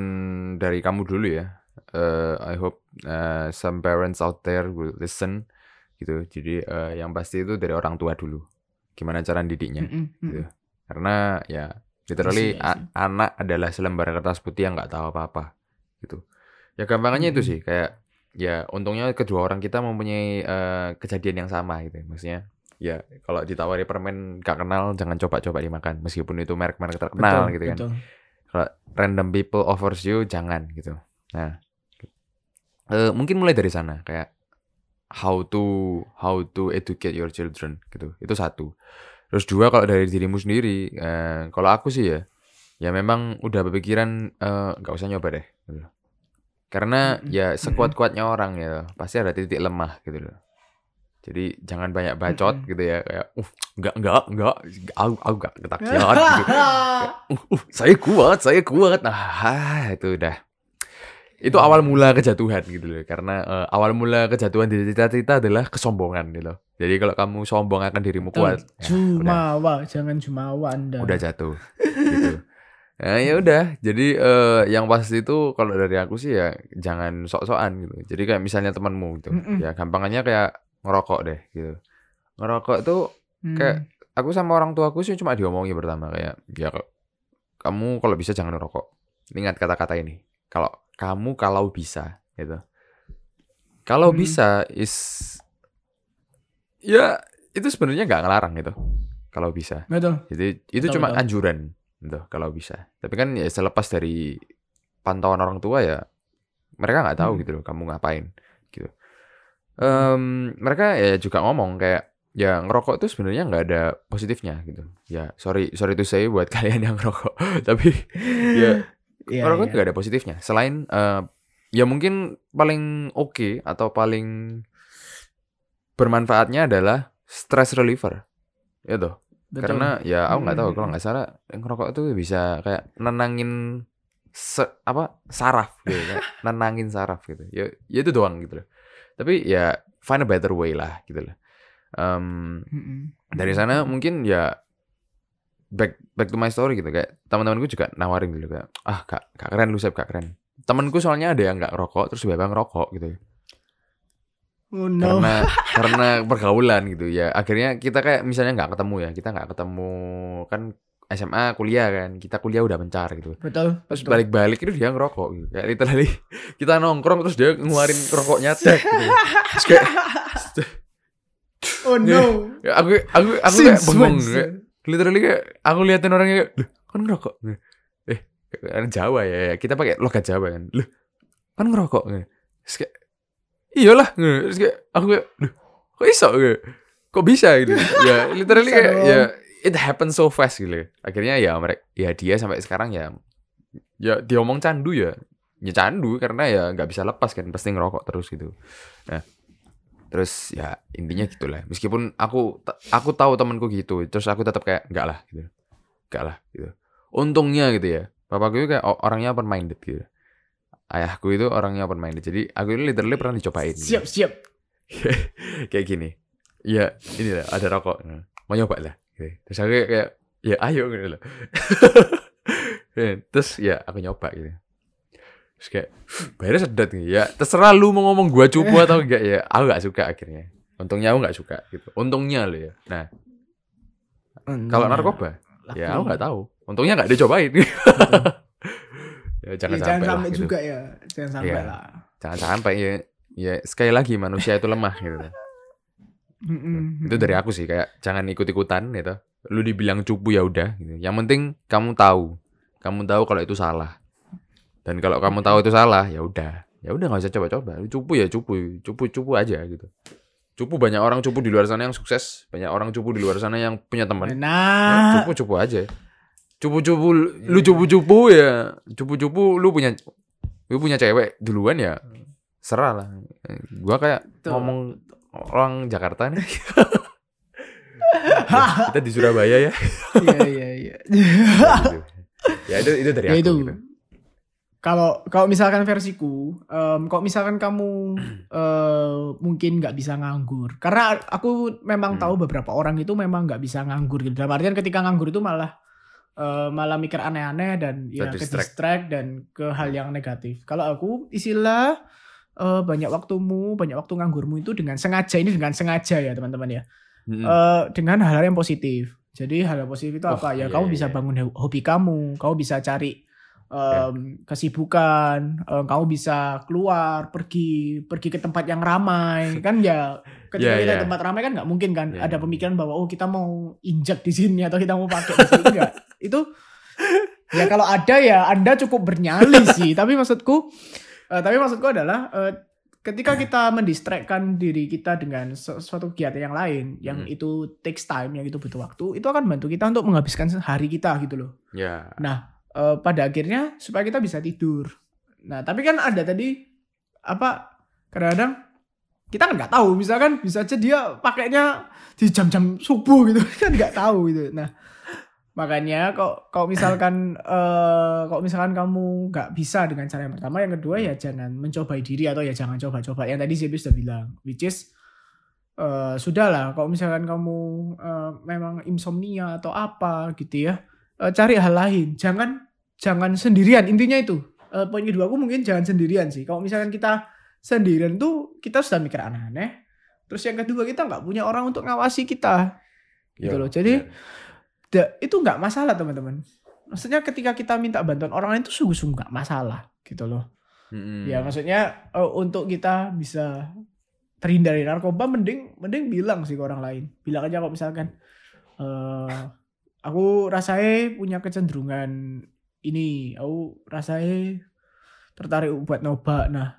dari kamu dulu ya. Eh, I hope eh, some parents out there will listen gitu. Jadi eh, yang pasti itu dari orang tua dulu. Gimana cara didiknya? Mm-mm, mm-mm. Gitu. Karena ya literally I see, I a- anak adalah selembar kertas putih yang nggak tahu apa-apa gitu. Ya gampangannya itu Mm-mm. sih kayak ya untungnya kedua orang kita mempunyai eh, kejadian yang sama gitu. Maksudnya ya kalau ditawari permen gak kenal jangan coba-coba dimakan meskipun itu merek-merek terkenal Betul, gitu kan. betul. Kalau random people offers you jangan gitu. Nah, eh, mungkin mulai dari sana kayak how to how to educate your children gitu. Itu satu. Terus dua kalau dari dirimu sendiri, eh, kalau aku sih ya, ya memang udah berpikiran eh, nggak usah nyoba deh. Gitu. Karena ya sekuat-kuatnya orang ya pasti ada titik lemah gitu loh. Jadi jangan banyak bacot gitu ya kayak, uh nggak nggak nggak, aku aku nggak ketagihan gitu. Uh, uh, saya kuat, saya kuat. Nah, itu udah. Itu awal mula kejatuhan gitu loh. Karena eh, awal mula kejatuhan di cita-cita adalah kesombongan gitu loh. Jadi kalau kamu sombong akan dirimu kuat, ya, udah, Jumawa, jangan jumawa Anda. udah jatuh gitu. Nah, ya udah. Jadi eh, yang pasti itu kalau dari aku sih ya jangan sok-sokan gitu. Jadi kayak misalnya temanmu gitu. Mm-mm. Ya gampangannya kayak ngerokok deh gitu. Ngerokok tuh Hmm. kayak aku sama orang tua aku sih cuma diomongi pertama kayak ya kamu kalau bisa jangan ngerokok. Ingat kata-kata ini. Kalau kamu kalau bisa gitu. Kalau Hmm. bisa is ya itu sebenarnya nggak ngelarang gitu. Kalau bisa. betul. Jadi itu Betul, cuma betul. anjuran gitu kalau bisa. Tapi kan ya selepas dari pantauan orang tua ya mereka nggak tahu Hmm. gitu loh kamu ngapain gitu. Em, mereka ya juga ngomong kayak ya ngerokok itu sebenarnya nggak ada positifnya gitu. Ya sorry sorry to say buat kalian yang ngerokok. Tapi ya Ngerokok iya. itu nggak ada positifnya. Selain eh, ya mungkin paling oke atau paling bermanfaatnya adalah stress reliever. Ya toh. Betul. Karena ya aku nggak tahu Mm, kalau nggak salah ngerokok tuh bisa kayak nenangin se- apa saraf gitu kayak nenangin saraf gitu. Ya, ya itu doang gitu loh. Tapi ya find a better way lah gitu loh. Mm-mm. dari sana mungkin ya back back to my story gitu kayak teman-temanku juga nawarin gitu kayak ah kak kak keren lu kak keren. Temanku soalnya ada yang nggak ngerokok terus tiba-tiba ngerokok gitu Oh no. karena karena pergaulan gitu ya akhirnya kita kayak misalnya nggak ketemu ya kita nggak ketemu kan SMA kuliah kan kita kuliah udah mencar gitu betul. terus balik-balik itu dia ngerokok gitu kayak literally kita nongkrong terus dia ngeluarin rokoknya dek gitu. terus kayak Oh no. ya, aku aku aku kayak Since bengong kayak literally kayak aku liatin orangnya kayak loh kan ngerokok? Eh kan Jawa ya ya. kita pakai logat Jawa kan. Loh kan ngerokok? Terus kayak iyalah. Terus kayak aku kayak loh kok iso? Gitu? kok bisa? Gitu. Ya literally kayak ya it happen so fast gitu. Akhirnya ya mereka ya dia sampai sekarang ya ya dia ngomong candu ya. Ya candu karena ya nggak bisa lepas kan pasti ngerokok terus gitu. Nah terus ya intinya gitulah. Meskipun aku aku tahu temanku gitu terus aku tetap kayak enggak lah gitu. Enggak lah gitu. Untungnya gitu ya. Bapakku itu kayak orangnya open minded gitu. Ayahku itu orangnya open minded jadi aku ini literally pernah dicobain gitu. Siap, siap. kayak gini. Ya ini lah ada rokok Nah, mau nyoba lah gitu. terus aku kayak, ya ayo gitu loh. Terus ya aku nyoba gitu terus kayak bayarnya sedot gitu ya terserah lu mau ngomong gua cupu atau enggak ya aku nggak suka akhirnya. Untungnya aku nggak suka gitu. Untungnya lo ya. Nah kalau narkoba ya aku nggak tahu. Untungnya nggak dicobain. Ya jangan Iya, sampai, lah, sampai gitu. juga ya. Jangan sampai Iya. lah. jangan sampai ya. Ya sekali lagi manusia itu lemah gitu. Mm-mm. itu dari aku sih kayak jangan ikut-ikutan gitu. Lu dibilang cupu ya udah gitu. yang penting kamu tahu. Kamu tahu kalau itu salah dan kalau kamu tahu itu salah ya udah. Ya udah nggak usah coba-coba. Cupu ya cupu. Cupu cupu aja gitu. Cupu banyak orang cupu di luar sana yang sukses. Banyak orang cupu di luar sana yang punya teman. Ya, Nah, cupu cupu aja. Cupu cupu lu cupu cupu ya. Cupu cupu lu punya lu punya cewek duluan ya. Serah lah. Gua kayak Betul. ngomong orang Jakarta nih. Kita di Surabaya ya. Iya iya iya. ya itu itu dari ya aku itu. gitu. Kalau kalau misalkan versiku, em, kalau misalkan kamu eh, mungkin nggak bisa nganggur, karena aku memang Hmm. tahu beberapa orang itu memang nggak bisa nganggur gitu. Dalam artian ketika nganggur itu malah eh, malah mikir aneh-aneh dan ya ke distract dan ke hal yang negatif. Kalau aku istilah eh, banyak waktumu, banyak waktu nganggurmu itu dengan sengaja ini dengan sengaja ya teman-teman ya. Mm-mm. Eh, dengan hal-hal yang positif. Jadi hal yang positif itu Oh, apa? Ya iya, kamu iya, bisa iya. bangun ho- hobi kamu, kamu bisa cari em, kesibukan, em, kamu bisa keluar, pergi pergi ke tempat yang ramai, kan ya ketika Ya, kita ya. di tempat ramai kan nggak mungkin kan Ya. ada pemikiran bahwa oh kita mau injak di sini atau kita mau pakai di sini enggak. Itu ya kalau ada ya Anda cukup bernyali sih, tapi maksudku eh, tapi maksudku adalah eh, ketika kita mendistrakkan diri kita dengan sesuatu kegiatan yang lain yang Hmm. itu takes time, yang itu butuh waktu, itu akan bantu kita untuk menghabiskan hari kita gitu loh. Ya. Nah, eh, pada akhirnya supaya kita bisa tidur. Nah, tapi kan ada tadi apa kadang-kadang kita kan nggak tahu, misalkan bisa aja dia pakainya di jam-jam subuh gitu kan nggak tahu gitu. Nah, makanya kok kalau misalkan eh kalau misalkan kamu nggak bisa dengan cara yang pertama, yang kedua ya jangan mencobai diri atau ya jangan coba-coba. Yang tadi Zebi sudah bilang, which is eh sudahlah kalau misalkan kamu eh, memang insomnia atau apa gitu ya eh, cari hal lain. Jangan jangan sendirian. Intinya itu. Eh, poin kedua aku mungkin jangan sendirian sih. Kalau misalkan kita sendirian tuh kita sudah mikir aneh-aneh. Terus yang kedua kita nggak punya orang untuk ngawasi kita. Gitu Yo, loh. Jadi. Da- itu nggak masalah teman-teman. Maksudnya ketika kita minta bantuan orang lain itu sungguh-sungguh nggak masalah. Gitu loh. Mm-mm. ya maksudnya eh, untuk kita bisa terhindar dari narkoba mending mending bilang sih ke orang lain. Bilang aja kalau misalkan eh aku rasanya punya kecenderungan ini aku rasanya tertarik buat nyoba nah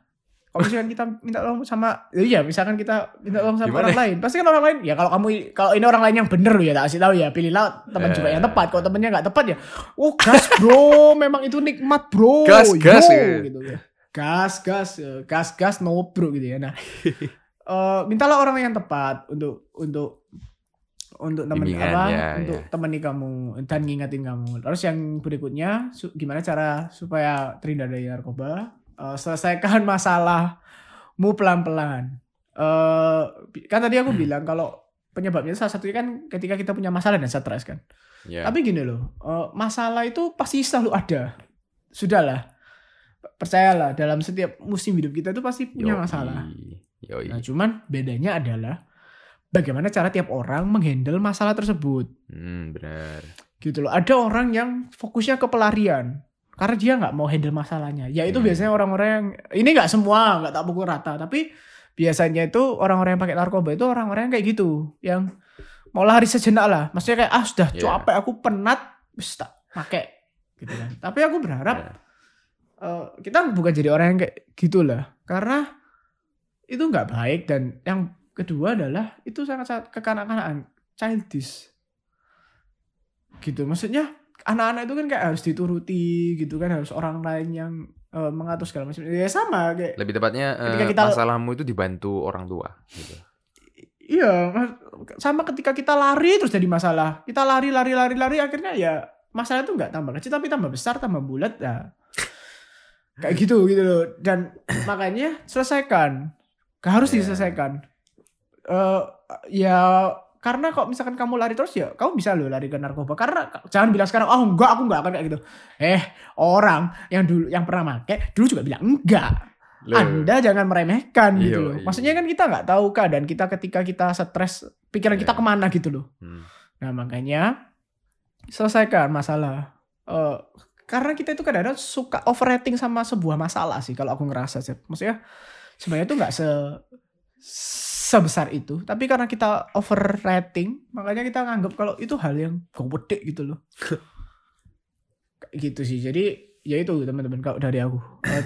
kalau misalkan kita minta tolong sama ya iya misalkan kita minta tolong sama Gimana? orang lain pasti kan orang lain ya kalau kamu kalau ini orang lain yang bener loh ya tak kasih tahu ya pilihlah teman juga yang Eh. tepat kalau temennya nggak tepat ya oh gas bro memang itu nikmat bro Gas, gas, Yo, ya. gitu ya gas gas eh, gas gas no bro gitu ya nah eh, mintalah orang yang tepat untuk untuk untuk temen Bimbingan, apa ya, untuk ya. temani kamu dan ngingetin kamu terus yang berikutnya gimana cara supaya terhindar dari narkoba Eh, selesaikan masalahmu pelan-pelan eh kan tadi aku Hmm. bilang kalau penyebabnya salah satunya kan ketika kita punya masalah dan stres kan Ya. tapi gini loh, eh, masalah itu pasti selalu ada. Sudahlah, percayalah dalam setiap musim hidup kita itu pasti punya Yoi. masalah. Yoi. Nah, cuman bedanya adalah bagaimana cara tiap orang menghandle masalah tersebut. Hmm, benar. Gitu loh. Ada orang yang fokusnya ke pelarian karena dia nggak mau handle masalahnya. Ya itu Hmm. biasanya orang-orang yang ini nggak semua, nggak tak pukul rata, tapi biasanya itu orang-orang yang pakai narkoba itu orang-orang yang kayak gitu, yang mau lari sejenak lah. Maksudnya kayak ah sudah Iya. capek aku penat, wis tak pakai gitu kan. Tapi aku berharap Ya. eh, kita bukan jadi orang yang kayak gitulah, karena itu nggak baik dan yang kedua adalah itu sangat-sangat kekanak-kanakan, childish. Gitu. Maksudnya anak-anak itu kan kayak harus dituruti gitu kan, harus orang lain yang eh, mengatur segala macam. Ya sama kayak Lebih tepatnya Ketika kita- masalahmu itu dibantu orang tua gitu. Iya, sama ketika kita lari terus jadi masalah. Kita lari, lari, lari, lari, akhirnya ya masalah itu nggak tambah kecil tapi tambah besar, tambah bulat ya. Kayak gitu gitu loh. Dan makanya selesaikan. Harus Ya. diselesaikan. Eh ya karena kok misalkan kamu lari terus ya kamu bisa loh lari ke narkoba karena jangan bilang sekarang oh enggak aku enggak akan kayak gitu eh orang yang dulu yang pernah make dulu juga bilang enggak Loh. anda jangan meremehkan gitu Iya, loh. iya. Maksudnya kan kita nggak tahu keadaan kita ketika kita stres, pikiran kita Iya. ke mana gitu loh. Hmm. Nah makanya selesaikan masalah. Eh, karena kita itu kadang-kadang suka overrating sama sebuah masalah sih kalau aku ngerasa sih. Maksudnya sebenarnya itu nggak se sebesar itu, tapi karena kita overrating, makanya kita nganggap kalau itu hal yang gede gitu loh. Kayak gitu sih. Jadi ya itu teman-teman kalau dari aku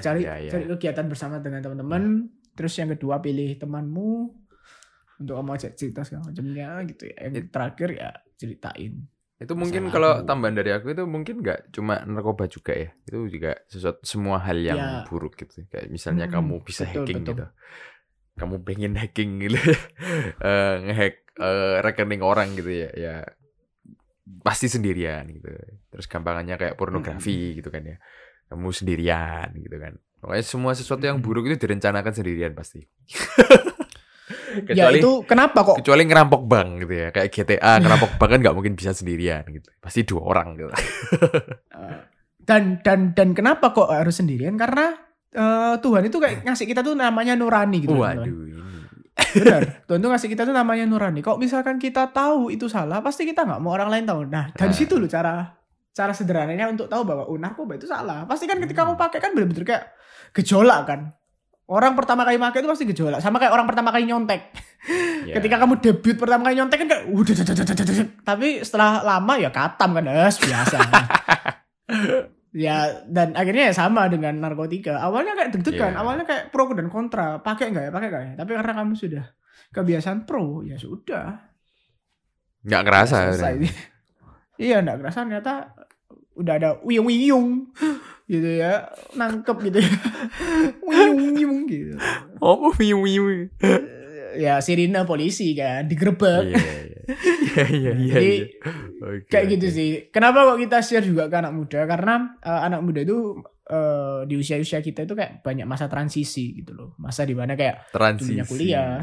cari Ya, ya. cari kegiatan bersama dengan teman-teman. Terus yang kedua pilih temanmu untuk kamu ajak cerita segala macamnya gitu ya. Yang terakhir ya ceritain. Itu mungkin kalau tambahan dari aku itu mungkin nggak cuma narkoba juga ya. Itu juga sesuatu semua hal yang Ya. buruk gitu. Kayak misalnya Hmm, kamu bisa betul, hacking betul. gitu. Kamu pengen hacking gitu. eh ngehack eh, rekening orang gitu ya. Ya pasti sendirian gitu. Terus gampangannya kayak pornografi gitu kan ya. Kamu sendirian gitu kan. Pokoknya semua sesuatu yang buruk itu direncanakan sendirian pasti. ya kecuali itu kenapa kok kecuali ngerampok bank gitu ya. Kayak GTA ngerampok bank kan nggak mungkin bisa sendirian gitu. Pasti dua orang gitu. Eh, dan dan dan kenapa kok harus sendirian? Karena eh, Tuhan itu kayak ngasih kita tuh namanya nurani gitu. Waduh ini. Benar. Tuhan tuh ngasih kita tuh namanya nurani. Kalau misalkan kita tahu itu salah, pasti kita nggak mau orang lain tahu. Nah, dari Nah. situ loh cara cara sederhananya untuk tahu bahwa oh, narkoba itu salah. Pasti kan ketika Hmm. kamu pakai kan bener-bener kayak gejolak kan. Orang pertama kali pakai itu pasti gejolak. Sama kayak orang pertama kali nyontek. Ya. Ketika kamu debut pertama kali nyontek kan kayak udah tapi setelah lama ya katam kan es biasa. ya dan akhirnya ya sama dengan narkotika. Awalnya kayak deg-degan, Iya. awalnya kayak pro dan kontra, pakai nggak ya, pakai nggak ya. Tapi karena kamu sudah kebiasaan pro, ya sudah. nggak kerasa Selesai. iya, nggak kerasa ternyata udah ada wiyung-wiyung gitu ya, nangkep gitu ya. Wiyung-wiyung gitu. oh wiu wiu Ya sirine polisi kan, digerebek. iya iya iya iya iya Jadi, Kayak gitu sih. Kenapa kok kita share juga ke anak muda? Karena eh, anak muda itu eh, di usia-usia kita itu kayak banyak masa transisi gitu loh. Masa di mana kayak transisi kuliah,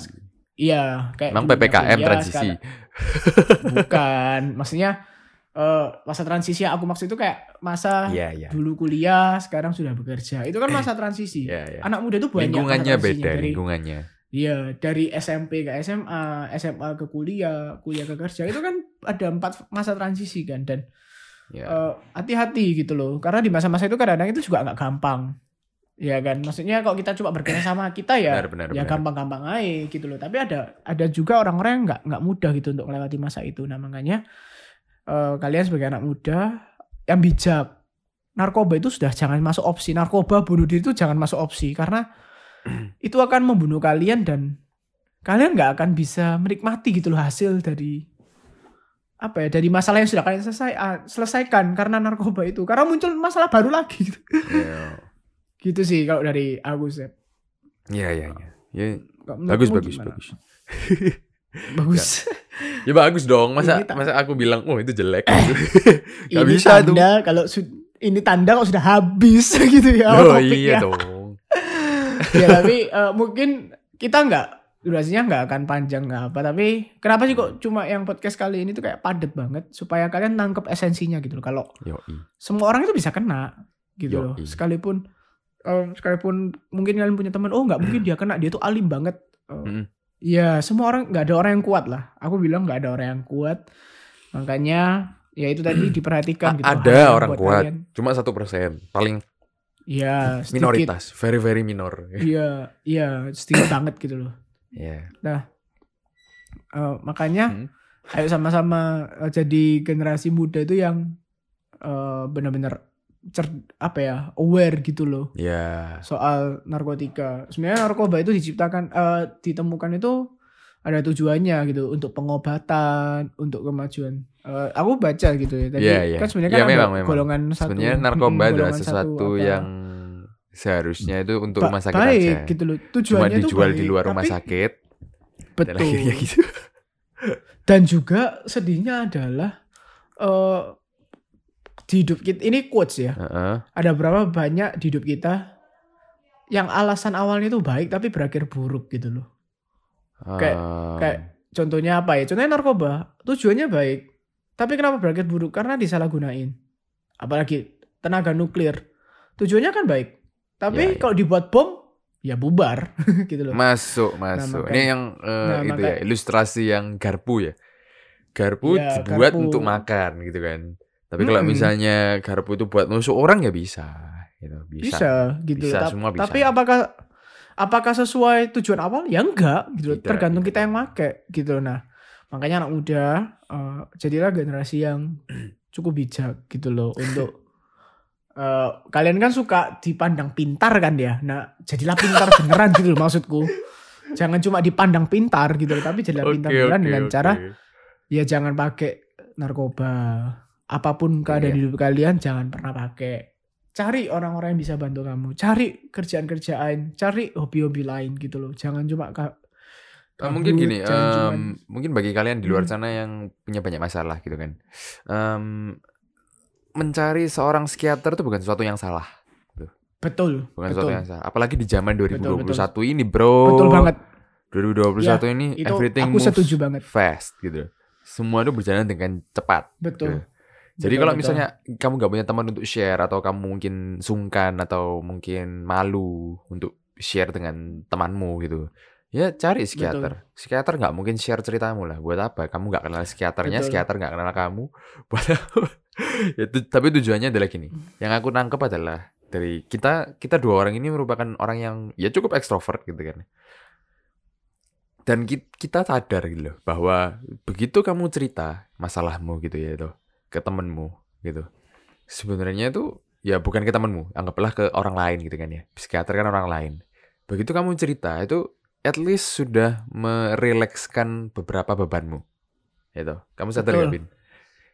iya kayak emang ppkm kuliah, transisi sekarang- bukan. Maksudnya eh, masa transisi yang aku maksud itu kayak masa iya iya dulu kuliah, sekarang sudah bekerja. Itu kan masa transisi. iya iya Anak muda itu banyak lingkungannya beda dari lingkungannya Iya, dari SMP ke SMA, SMA ke kuliah, kuliah ke kerja itu kan ada empat masa transisi kan dan ya. eh, hati-hati gitu loh. Karena di masa-masa itu kadang-kadang itu juga nggak gampang. Ya kan? Maksudnya kalau kita coba berkena sama kita ya benar benar ya gampang-gampang aja gitu loh. Tapi ada ada juga orang-orang yang nggak nggak mudah gitu untuk melewati masa itu. Nah makanya eh, kalian sebagai anak muda yang bijak narkoba itu sudah jangan masuk opsi. Narkoba bunuh diri itu jangan masuk opsi. Karena itu akan membunuh kalian dan kalian nggak akan bisa menikmati gitu loh hasil dari apa ya dari masalah yang sudah kalian selesai ah, selesaikan karena narkoba itu karena muncul masalah baru lagi gitu, Iya. gitu sih kalau dari aku Sep. Iya iya iya. Ya, Kalau bagus bagus gimana? bagus. bagus Ya bagus dong. Masa masa aku bilang, "Oh, itu jelek." gitu. Gak ini bisa tuh. tanda kalau su- ini tanda kalau sudah habis gitu ya Oh iya dong. Ya tapi eh, mungkin kita nggak durasinya nggak akan panjang nggak apa tapi kenapa sih kok cuma yang podcast kali ini tuh kayak padet banget supaya kalian nangkep esensinya gitu loh kalau semua orang itu bisa kena gitu loh Yoi. sekalipun eh, sekalipun mungkin kalian punya teman oh nggak mungkin dia kena dia tuh alim banget Mm-mm. ya semua orang nggak ada orang yang kuat lah aku bilang nggak ada orang yang kuat makanya ya itu tadi diperhatikan gitu Ada orang kuat. kalian. Cuma satu persen. Paling ya sedikit. minoritas. Very very minor. iya iya sedikit banget gitu loh Iya. Eh, makanya Hmm. ayo sama-sama eh, jadi generasi muda itu yang eh, benar-benar cer apa ya aware gitu loh Ya. soal narkotika. Sebenarnya narkoba itu diciptakan eh, ditemukan itu ada tujuannya gitu untuk pengobatan, untuk kemajuan. Eh, aku baca gitu ya tadi Iya, iya. kan sebenarnya Iya, kan ada memang, memang. golongan satu. Sebenarnya narkoba adalah golongan satu sesuatu apa, yang seharusnya itu untuk ba- rumah sakit baik aja. gitu loh. Cuma Tujuannya itu dijual di baik, luar rumah tapi- sakit. Dan Betul. akhirnya gitu. Dan juga sedihnya adalah eh di hidup kita ini quotes ya. Heeh. Ada berapa banyak di hidup kita yang alasan awalnya itu baik tapi berakhir buruk gitu loh. Kayak- Um, kayak- Contohnya apa ya? Contohnya narkoba. Tujuannya baik. Tapi kenapa berakhir buruk? Karena disalahgunain. Apalagi tenaga nuklir. Tujuannya kan baik. Tapi Ya, ya. kalau dibuat bom, ya bubar gitu loh. Masuk, masuk. makanya- Ini yang eh, Nah, itu ya, ilustrasi yang garpu ya. Garpu Ya, dibuat garpu. untuk makan gitu kan. Tapi kalau Mm-mm. misalnya garpu itu buat nusuk orang ya bisa. Gitu. Bisa. Bisa, gitu. Bisa, Ta- semua bisa. Tapi apakah apakah sesuai tujuan awal? Ya enggak, gitu. Tidak, Tergantung tidak. kita yang make, gitu. loh. Nah, makanya anak muda eh, jadilah generasi yang cukup bijak gitu loh untuk eh, kalian kan suka dipandang pintar kan ya. Nah, jadilah pintar beneran gitu loh maksudku. Jangan cuma dipandang pintar gitu loh, tapi jadilah pintar Oke, beneran oke, dengan oke. cara ya jangan pakai narkoba. Apa pun keadaan Iya. di hidup kalian jangan pernah pakai. Cari orang-orang yang bisa bantu kamu. Cari kerjaan-kerjaan, cari hobi-hobi lain gitu loh. Jangan cuma Eh, mungkin gini, cuman- mungkin bagi kalian di luar Hmm. sana yang punya banyak masalah gitu kan, Em, mencari seorang psikiater itu bukan sesuatu yang salah, betul, bukan betul. sesuatu yang salah. Apalagi di zaman Betul, 2021 ini, bro. Betul banget. 2021 ini Itu everything aku moves setuju banget. fast gitu. Semua itu berjalan dengan cepat. Betul. Jadi Betul, kalau betul. misalnya kamu gak punya teman untuk share atau kamu mungkin sungkan atau mungkin malu untuk share dengan temanmu gitu, Ya cari psikiater. Psikiater nggak mungkin share ceritamu lah. Buat apa? Kamu nggak kenal psikiaternya, Betul. psikiater nggak kenal kamu. Buat apa? Ya, tapi tujuannya adalah gini. Yang aku nangkep adalah dari kita kita dua orang ini merupakan orang yang ya cukup ekstrovert gitu kan. Dan ki- kita sadar gitu loh bahwa begitu kamu cerita masalahmu gitu ya itu ke temenmu gitu. Sebenarnya itu ya bukan ke temenmu, anggaplah ke orang lain gitu kan ya. Psikiater kan orang lain. Begitu kamu cerita itu at least sudah merilekskan beberapa bebanmu. Itu. Kamu sadar Betul. gak, Bin?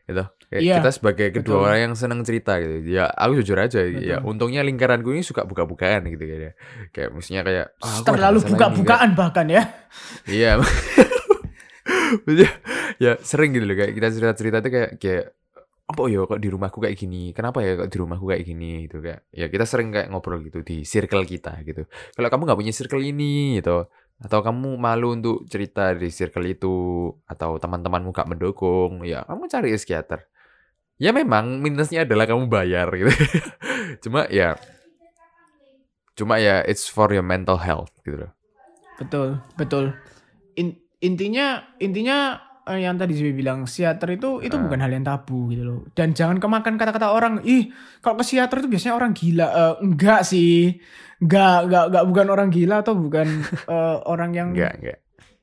Itu. Kayak Iya, kita sebagai kedua betul. orang yang senang cerita gitu. Ya, aku jujur aja ya Betul. untungnya lingkaranku ini suka buka-bukaan gitu kan ya. Kayak maksudnya kayak "Ah, aku ada Terlalu ini, buka-bukaan bahkan ya. Iya. Ya sering gitu loh kayak kita cerita-cerita tuh kayak kayak apa ya kok di rumahku kayak gini? Kenapa ya kok di rumahku kayak gini gitu kayak. Ya kita sering kayak ngobrol gitu di circle kita gitu. Kalau kamu nggak punya circle ini gitu atau kamu malu untuk cerita di circle itu atau teman-temanmu gak mendukung, ya kamu cari psikiater. Ya memang minusnya adalah kamu bayar gitu. Cuma ya cuma ya it's for your mental health gitu loh. Betul, betul. In- intinya intinya yang tadi saya bilang psikiater itu itu Ah. bukan hal yang tabu gitu loh. Dan jangan kemakan kata-kata orang, ih kalau ke psikiater itu biasanya orang gila. Eh, enggak sih. Enggak, enggak, enggak bukan orang gila atau bukan eh, orang yang Enggak, enggak.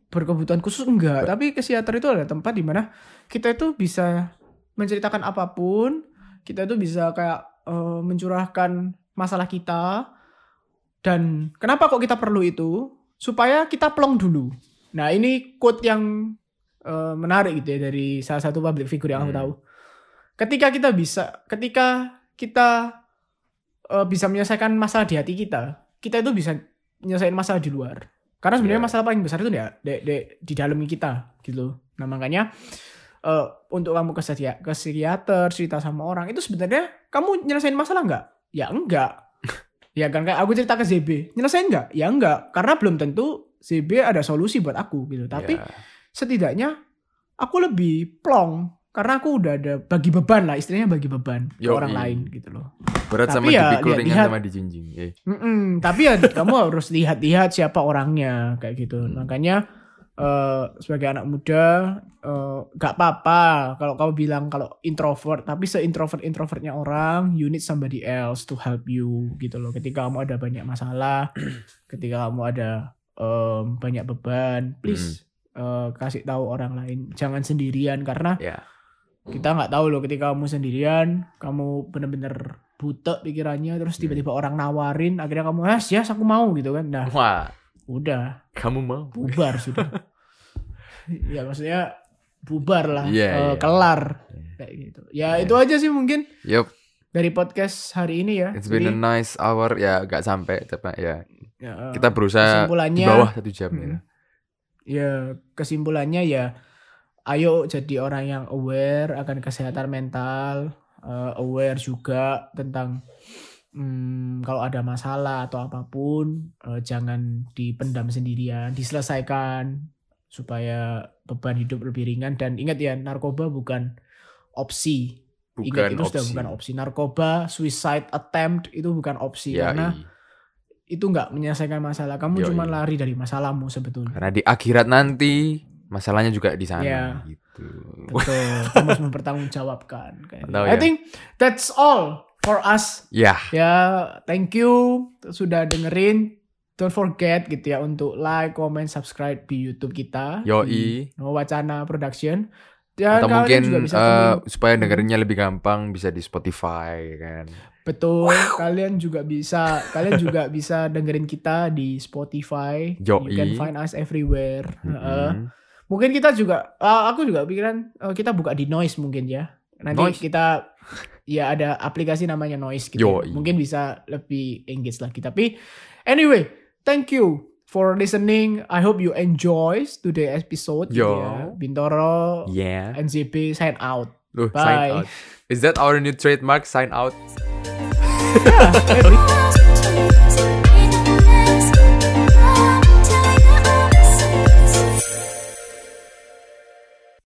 berkebutuhan khusus enggak. Tapi ke psikiater itu adalah tempat di mana kita itu bisa menceritakan apa pun. Kita itu bisa kayak eh, mencurahkan masalah kita. Dan kenapa kok kita perlu itu? Supaya kita plong dulu. Nah ini quote yang eh, menarik gitu ya dari salah satu public figure yang aku Hmm. tahu. Ketika kita bisa, ketika kita eh, bisa menyelesaikan masalah di hati kita, kita itu bisa menyelesaikan masalah di luar. Karena sebenarnya Iya. masalah paling besar itu ya di, di, di dalam kita gitu. Nah makanya eh, untuk kamu ke, ke psikiater cerita sama orang itu sebenarnya kamu nyelesain masalah nggak? Ya enggak. ya kan kayak aku cerita ke ZB, nyelesain nggak? Ya enggak, karena belum tentu ZB ada solusi buat aku gitu. Tapi Ya. Setidaknya aku lebih plong karena aku udah ada bagi beban lah, istilahnya bagi beban ke Yoi. orang lain gitu loh. berat Tapi sama ya, dipikul ringan lihat-lihat. sama dijinjing. Eh. Mm-mm, tapi ya kamu harus lihat-lihat siapa orangnya kayak gitu. Makanya eh, sebagai anak muda eh, gak apa-apa kalau kamu bilang kalau introvert, tapi seintrovert introvertnya orang, you need somebody else to help you gitu loh. Ketika kamu ada banyak masalah, ketika kamu ada em, banyak beban, please eh, kasih tahu orang lain. Jangan sendirian karena Ya. kita nggak tahu loh ketika kamu sendirian kamu bener-bener butek pikirannya terus Hmm. tiba-tiba orang nawarin akhirnya kamu ah yes aku mau gitu kan nah Wah, udah kamu mau? bubar sudah ya maksudnya bubar lah Iya, eh, iya. kelar Iya. kayak gitu ya itu aja sih mungkin Yup, dari podcast hari ini ya it's been a Jadi, nice hour ya, gak sampai, tapi ya ya, eh, kita berusaha di bawah satu jam Mm. gitu. Ya kesimpulannya ya ayo jadi orang yang aware akan kesehatan mental eh, aware juga tentang hmm, kalau ada masalah atau apa pun eh, jangan dipendam sendirian diselesaikan supaya beban hidup lebih ringan dan ingat ya narkoba bukan opsi ingat Bukan itu sudah opsi. bukan opsi narkoba suicide attempt itu bukan opsi Ya, karena i. itu nggak menyelesaikan masalah kamu cuma lari dari masalahmu sebetulnya karena di akhirat nanti masalahnya juga di sana Iya. gitu. Betul, kamu harus mempertanggungjawabkan. Kayak Tahu gitu. I ya. think that's all for us. Ya, Ya, thank you sudah dengerin. Don't forget gitu ya untuk like, comment, subscribe di YouTube kita. yoi. Wacana Production. Dan Atau mungkin juga bisa temuin- supaya dengerinnya lebih gampang bisa di Spotify kan. Betul. Kalian juga bisa, kalian juga bisa dengerin kita di Spotify. You Yoi. can find us everywhere. Heeh. Mm-mm. Mungkin kita juga, ah, aku juga pikiran eh, kita buka di Noise mungkin ya. Nanti Noise? kita ya ada aplikasi namanya Noise gitu. Yoi. Mungkin bisa lebih engage lagi. Tapi anyway, thank you for listening. I hope you enjoy today episode. gitu Yo. ya. Bintoro, Yeah. NZP sign out. Loh, Bye. sign out. Is that our new trademark? Sign out. Yeah, maybe.